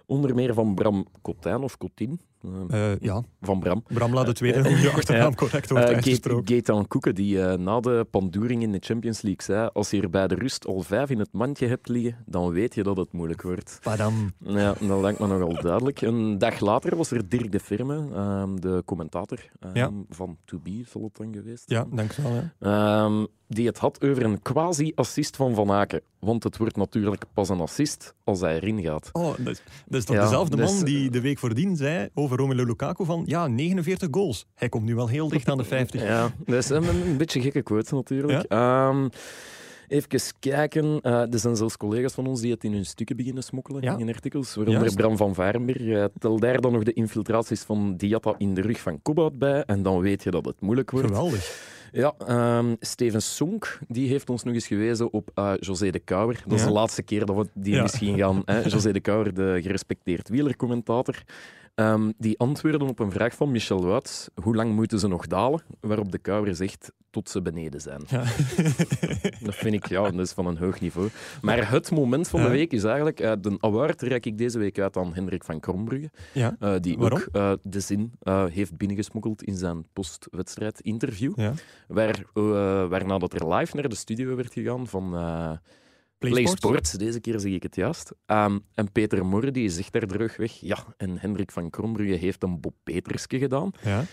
Onder meer van Bram Cotijn of Cotin. Eh, Eh, ja, van Bram. Bram laat de tweede hoe je achternaam correct wordt Eh, uitgesproken. Gaet- Gaetan Koeken, die eh, na de pandoering in de Champions League zei als je er bij de rust al vijf in het mandje hebt liggen, dan weet je dat het moeilijk wordt. Padam. Ja, dat lijkt me nogal duidelijk. Een dag later was er Dirk de Firme, ehm, de commentator ehm, Ja. van To Be, zal het dan geweest Ja, dankjewel. Ja. Ehm, die het had over een quasi-assist van Van Aken. Want het wordt natuurlijk pas een assist als hij erin gaat. Oh, dat is, dat is toch Ja, dezelfde dus- man die de week voordien zei over Romelu Lukaku van ja, 49 goals. Hij komt nu wel heel dicht aan de 50. Ja, dat is een, een beetje gekke quote natuurlijk. Ehm, even kijken. Eh, er zijn zelfs collega's van ons die het in hun stukken beginnen smokkelen, Ja. in artikels. Waaronder Juist. Bram van Varenberg. Eh, tel daar dan nog de infiltraties van Diatta in de rug van Kobout bij. En dan weet je dat het moeilijk wordt. Geweldig. Ja, ehm, Steven Sonk die heeft ons nog eens gewezen op eh, José de Kouwer. Dat is Ja. de laatste keer dat we die Ja. misschien gaan. Hè? José de Kouwer, de gerespecteerd wielercommentator. Ehm, die antwoordde op een vraag van Michel Wuits. Hoe lang moeten ze nog dalen? Waarop de Kouwer zegt tot ze beneden zijn. Ja. Dat vind ik, ja, dat is van een hoog niveau. Maar het moment van de week is eigenlijk... eh, de award reik ik deze week uit aan Hendrik van Krombrugge. ja. eh, die Waarom? ook eh, de zin heeft binnengesmokkeld in zijn post-wedstrijd interview. ja. Waar, waarna dat er live naar de studio werd gegaan van Play. Sports. Deze keer zeg ik het juist. Ehm, en Peter Morre die zegt daar terugweg. Ja, en Hendrik van Krombrugge heeft een Bob Peterske gedaan. Ja.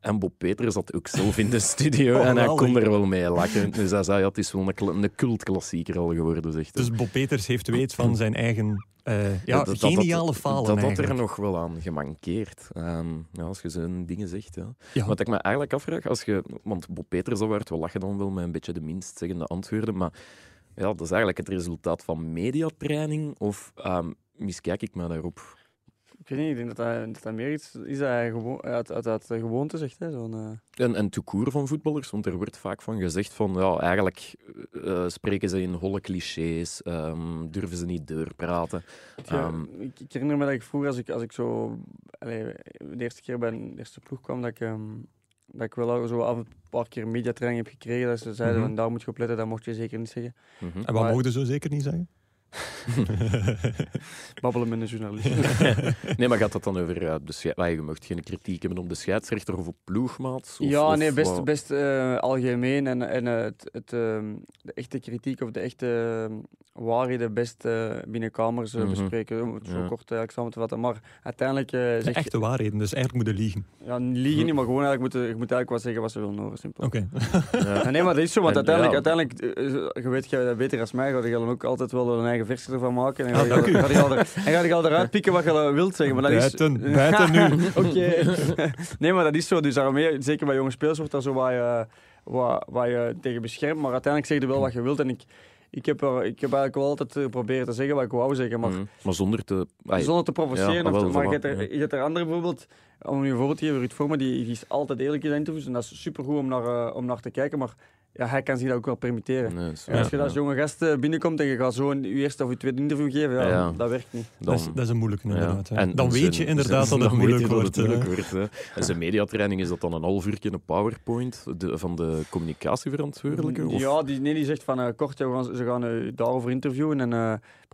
En Bob Peters zat ook zelf in de studio en hij kon er wel mee lachen. Dus hij zei, ja, het is wel een, een cultklassieker al geworden, zegt hij. Dus Bob Peters heeft weet van zijn eigen eh, ja, Dat- dat- dat- geniale falen Dat had er nog wel aan gemankeerd. Ehm, ja, als je zo'n dingen zegt. Ja. Ja. Wat ik me eigenlijk afvraag, als je, want Bob Peters werd, we lachen dan wel met een beetje de minst zeggende antwoorden, maar ja, dat is eigenlijk het resultaat van mediatraining of um, miskijk ik me daarop? Ik weet niet, ik denk dat dat, dat, dat meer iets is dat hij gewoon, uit, uit, uit de gewoonte zegt. Hè, zo'n, eh, En, en toekoer van voetballers, want er wordt vaak van gezegd van, ja, eigenlijk eh, spreken ze in holle clichés, ehm, durven ze niet doorpraten. Ja, Ehm, ik, ik herinner me dat ik vroeger, als ik, als ik zo allee, de eerste keer bij de eerste ploeg kwam, dat ik, dat ik wel zo af en een paar keer mediatraining heb gekregen. Dat ze zeiden, van, daar moet je op letten, dat mocht je zeker niet zeggen. mhm. En wat Maar- mogen ze zo zeker niet zeggen? Babbelen met een journalist. nee, maar gaat dat dan over, eh, de schei- ah, je mocht geen kritiek hebben op de scheidsrechter of op ploegmaats? Of, ja, nee, best, best eh, algemeen. En, en eh, het, het, ehm, de echte kritiek of de echte ehm, waarheden best binnen kamers Mhm. bespreken. Om het zo Ja. kort eigenlijk samen te vatten. Maar uiteindelijk eh De echte waarheden, dus eigenlijk moeten liegen. Ja, liegen niet, maar gewoon eigenlijk moeten, je moet eigenlijk wat zeggen wat ze willen horen. Simpel. Oké. Ja. Ja, nee, maar dat is zo, want En, uiteindelijk, ja. uiteindelijk je weet jij dat beter als mij, ga je dan ook altijd wel een eigen versie ervan maken. En ga Ah, je, ga je al er- en ga je al eruit pikken wat je wilt zeggen. Maar dat is, Buiten, buiten nu. Oké. nee, maar dat is zo. Dus daarmee, zeker bij jonge spelers wordt daar zo waar je, waar, waar je tegen beschermt. Maar uiteindelijk zeg je wel wat je wilt. En ik, ik, heb er, ik heb eigenlijk wel altijd geprobeerd te zeggen wat ik wou zeggen, maar Mhm. Maar zonder te... ai, zonder te provoceren. Ja, of wel, te- maar je hebt, er, ja. je hebt er andere bijvoorbeeld, om je een voorbeeld te geven, Ruud Vormen, die, die is altijd eerlijk in de interviews en dat is supergoed om naar, eh, om naar te kijken, maar ja, hij kan zich dat ook wel permitteren. nee, zo, En als je ja. als jonge gast eh, binnenkomt en je gaat zo een, je eerste of je tweede interview geven, ja, Ja. dat werkt niet. Dan, dat, is, dat is een moeilijke ja. inderdaad. hè. En- dan en weet zijn- je inderdaad zijn- dat het moeilijk je wordt. Dat het moeilijk wordt hè. En zijn mediatraining, is dat dan een half uur een PowerPoint de, van de communicatieverantwoordelijke? Of? Ja, die, nee, die zegt van eh, kort, ja, we gaan, ze gaan eh, daarover interviewen en eh,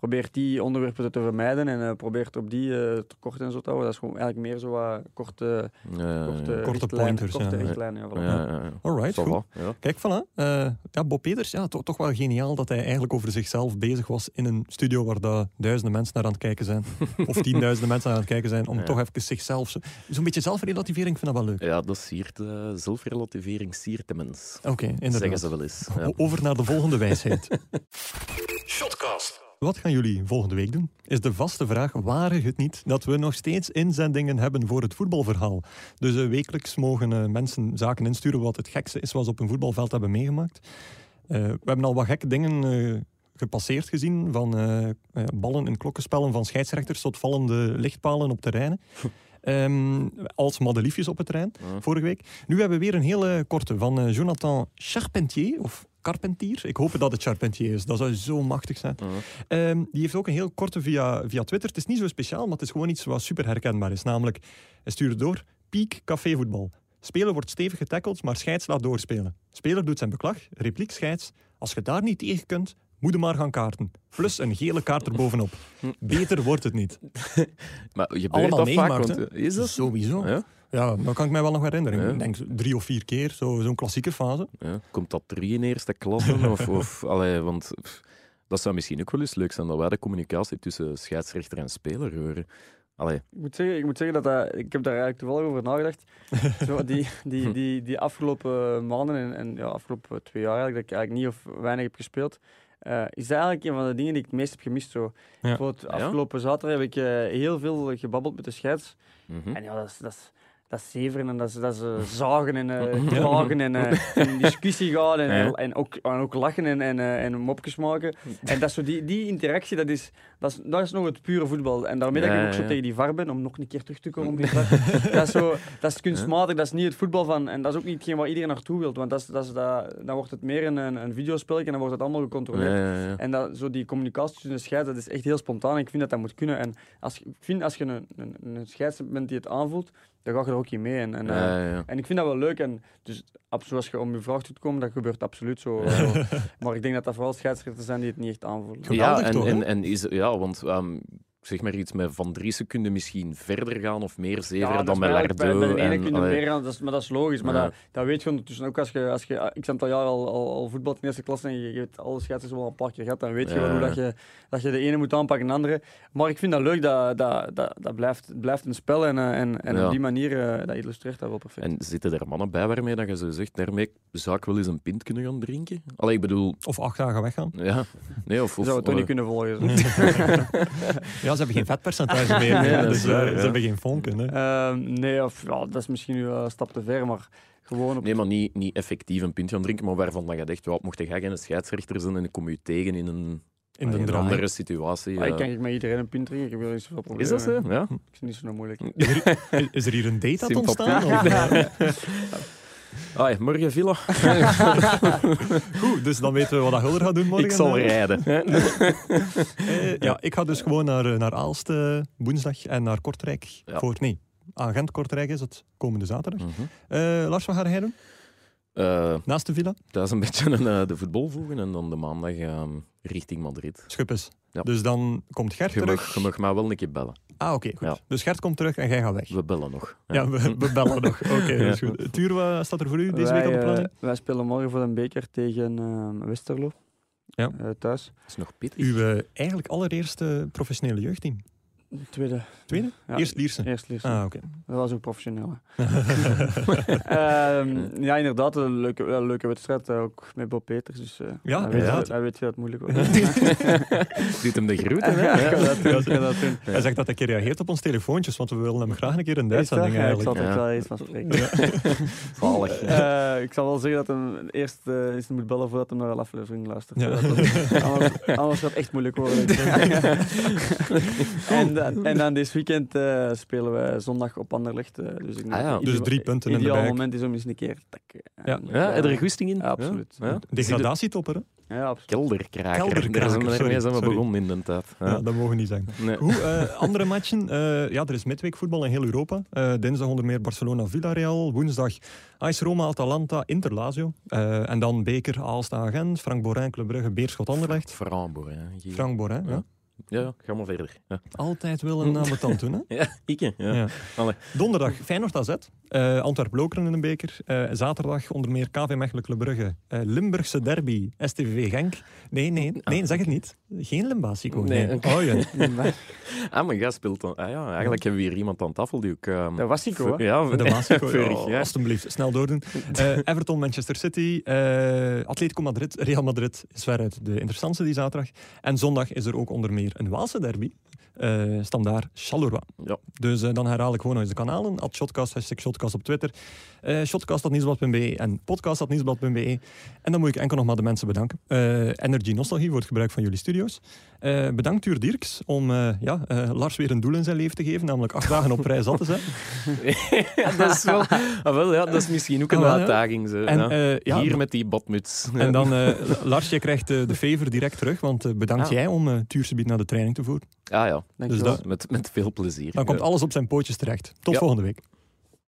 probeert die onderwerpen te vermijden en eh, probeert op die eh, te kort en zo te houden. Dat is gewoon eigenlijk meer zo wat korte, Ja, ja, korte, ja. Korte richtlijnen, pointers, Korte ja. richtlijnen, ja, voilà. Ja, ja, ja. Alright, goed. ja. Kijk, voilà. Eh, ja, Bob Peters, ja, toch, toch wel geniaal dat hij eigenlijk over zichzelf bezig was in een studio waar daar duizenden mensen naar aan het kijken zijn. of tienduizenden mensen naar aan het kijken zijn, om Ja. toch even zichzelf... zo- Zo'n beetje zelfrelativering, ik vind dat wel leuk. Ja, dat siert, zelfrelativering siert de mens. Oké, Zeggen inderdaad. ze wel eens. Ja. Over naar de volgende wijsheid. Shotcast. Wat gaan jullie volgende week doen? Is de vaste vraag, waren het niet dat we nog steeds inzendingen hebben voor het voetbalverhaal? Dus eh, wekelijks mogen eh, mensen zaken insturen wat het gekste is wat ze op een voetbalveld hebben meegemaakt. Eh, we hebben al wat gekke dingen gepasseerd gezien, van ballen in klokkenspellen van scheidsrechters tot vallende lichtpalen op terreinen. Ehm, als madeliefjes op het terrein, Ja. vorige week. Nu hebben we weer een hele korte van Jonathan Charpentier, of Carpentier. Ik hoop dat het Charpentier is, dat zou zo machtig zijn. Ehm, die heeft ook een heel korte via, via Twitter. Het is niet zo speciaal, maar het is gewoon iets wat super herkenbaar is. Namelijk, hij stuurde door, piek cafévoetbal. Speler wordt stevig getackeld, maar scheids laat doorspelen. Speler doet zijn beklag, repliek scheids. Als je daar niet tegen kunt, moet maar gaan kaarten. Plus een gele kaart erbovenop. Beter wordt het niet. Maar je Allemaal dat vaak, want, eh, is dat? Sowieso. Ja? Ja, dat kan ik mij wel nog herinneren. Ja. Ik denk drie of vier keer, zo- zo'n klassieke fase. Ja. Komt dat drie in eerste klasse? of, of, allee, want pff, dat zou misschien ook wel eens leuk zijn dat wij de communicatie tussen scheidsrechter en speler horen. Allee, Ik moet zeggen, ik moet zeggen dat, dat ik heb daar eigenlijk toevallig over nagedacht. Zo, die, die, die, die afgelopen maanden en, en ja, afgelopen twee jaar eigenlijk, dat ik eigenlijk niet of weinig heb gespeeld, eh, is dat eigenlijk een van de dingen die ik het meest heb gemist. Zo. Bijvoorbeeld Ja? afgelopen zaterdag heb ik eh, heel veel gebabbeld met de scheids. mhm. En ja, dat is, dat is, dat zeveren en dat is, dat eh, zagen en eh klagen en eh, in discussie gaan en, Ja. en, ook, en ook lachen en, en, en mopjes maken. En dat zo die, die interactie, dat is, dat, is, dat is nog het pure voetbal. En daarmee dat ik ook zo tegen die VAR ben, om nog een keer terug te komen op die VAR. dat, is zo, dat is kunstmatig, dat is niet het voetbal van... En dat is ook niet hetgeen waar iedereen naartoe wil. Want dat is, dat is, dat, dan wordt het meer een, een, een videospelletje en dan wordt het allemaal gecontroleerd. En dat, zo die communicatie tussen de scheids, dat is echt heel spontaan. Ik vind dat dat moet kunnen. En als, ik vind als je een, een, een scheids bent die het aanvoelt, dan ga je er ook in mee. En, en, eh, Ja, ja, ja. en ik vind dat wel leuk. En dus, zoals je om je vraag toe te komen, dat gebeurt absoluut zo. zo. Maar ik denk dat dat vooral scheidsrechters zijn die het niet echt aanvoelen. Geweldig ja, en, toch, hè? en, en is, ja, want ehm, zeg maar iets met van drie seconden misschien verder gaan of meer zeveren dat dan met eigenlijk bij, de ene en, kun je allee, meer gaan, dat is, maar dat is logisch. Maar Ja. dat, dat weet je ondertussen ook als je, als je ik heb al jaar al, al, al voetbal in eerste klasse en je, je hebt alle scheidsrechters wel een paar keer gehad, dan weet je Ja. wel hoe dat je, dat je de ene moet aanpakken dan de andere. Maar ik vind dat leuk, dat, dat, dat, dat blijft, blijft een spel en, eh, en, en Ja. op die manier, eh, dat illustreert dat wel perfect. En zitten er mannen bij waarmee dat je zo zegt, daarmee zou ik wel eens een pint kunnen gaan drinken? Allee, ik bedoel, Of acht dagen weggaan. ja. Nee, of, Je of, zou het toch niet kunnen volgen. zo. Ja, ze hebben geen vetpercentage meer. Nee, hè, dat dus waar, eh, ja. ze hebben geen vonken. Hè. Ehm, nee, of, ja, dat is misschien nu een stap te ver, maar gewoon op... Nee, maar niet, niet effectief een pint gaan drinken, maar waarvan dat je denkt, ja, mocht jij geen scheidsrechter zijn en ik kom je tegen in een, In de een andere situatie. Ah, ik ja. kan ik met iedereen een pint drinken, ik heb er niet zoveel Is problemen dat zo? Ja. Ik is niet zo moeilijk. Is er, is er hier een date aan het ontstaan? of, Ah, morgen villa. Goed, dus dan weten we wat Hulder gaat doen morgen. ik zal eh. rijden. Eh, ja, ik ga dus gewoon naar, eh, naar Aalst woensdag en naar Kortrijk. Ja. Voor, nee, Agent-Kortrijk is het komende zaterdag. Mhm. Eh, Lars, wat ga jij doen? Eh, Naast de villa? een beetje een, eh, de voetbal volgen en dan de maandag ehm, richting Madrid. Schuppes. Ja. Dus dan komt Gert Je terug. mag, je mag mij wel een keer bellen. Ah, oké, goed. Ja. Dus Gert komt terug en jij gaat weg. We bellen nog. Ja, we, we bellen nog. Oké, dat is goed. Tuur, wat staat er voor u deze wij, week op de eh, planning? wij spelen morgen voor een beker tegen eh, Westerlo. Ja. Eh, thuis. Dat is nog pittig. Uw eh, eigenlijk allereerste professionele jeugdteam. Tweede. Tweede? Ja, Eerst Lierse. Eerst Lierse. Ah, oké. Dat was ook professioneel. Ehm, ja, inderdaad. Een leuke, een leuke wedstrijd. eh, ook met Bob Peters. Dus, eh, Ja, hij, weet, inderdaad. hij weet dat het moeilijk wordt. Doet hem de groeten, hè? Ja, ik kan Ja. dat doen, dat doen. Hij zegt dat hij reageert op ons telefoontjes, want we willen hem graag een keer in de dat? uitzending Ja, ik zal eigenlijk. er Ja. wel eens van spreken. Eh, ik zal wel zeggen dat hij eerst eens moet bellen voordat hij naar een aflevering luistert. Ja. Dat- anders, anders gaat het echt moeilijk worden. en, en dan dit weekend eh, spelen wij zondag op Anderlecht. eh, dus ik Ah ja. het Dus drie punten in de ideaal bag. moment is om eens een keer. Ja. Ja, eh, heb je er goesting in? Ja, absoluut. Ja? Degradatietopper, hè? Ja, absoluut. Kelderkraker. Kelderkraker, Daar zijn we, zijn we begonnen, inderdaad. Ja. Ja, dat mogen we niet zeggen. Nee. Goed, eh, andere matchen. Eh, ja, er is midweekvoetbal in heel Europa. Eh, dinsdag onder meer Barcelona-Villarreal. Woensdag AS Roma, Atalanta, Inter Lazio. Eh, en dan Beker, Aalsta, Gent. Frank Borin, Club Brugge, Beerschot, Anderlecht. Framboor, hè. Hier. Frank Borin, ja. Ja. Ga maar verder. Ja, Altijd willen aan de tand doen, hè? ja ik. Ja. Ja. Donderdag Feyenoord AZ, eh Antwerp-Lokeren in een beker. Eh, zaterdag onder meer KV Mechelen Club Brugge, eh, Limburgse derby, STVV Genk. Nee, nee, nee, zeg het niet. Geen Limbasico. Nee, Nee. Oh ja. Ah, maar jij speelt dan... Ah ja, eigenlijk hebben we hier iemand aan tafel die ook... ehm, Dat was Sico, hè? Ja, De vorig Oh, jaar. alstublieft, snel doordoen. Eh, Everton, Manchester City, eh Atletico Madrid, Real Madrid is veruit de interessantste die zaterdag. En zondag is er ook onder meer een Waalse derby. Eh standaard Charleroi. Ja. Dus eh, dan herhaal ik gewoon nog eens de kanalen. At Shotcast, hashtag Shotcast op Twitter. eh Shotcast.nieuwsblad.be en podcast.nieuwsblad.be. En dan moet ik enkel nog maar de mensen bedanken. Eh, Energy Nostalgie voor het gebruik van jullie studio's. Eh, bedankt Tuur Dirks om eh, ja, eh, Lars weer een doel in zijn leven te geven, namelijk acht dagen op rij zat te zijn. ja, dat is wel... Ah, wel, ja, dat is misschien ook een Ah, uitdaging. Zo, En, ja. ja, Hier met die badmuts. En dan, eh Lars, je krijgt de favor direct terug, want bedankt Ah. jij om uh, Tuursebied naar de training te voeren. Ah ja, Dus je wel. dat- met, met veel plezier. Dan komt Ja. alles op zijn pootjes terecht. Tot Ja. volgende week.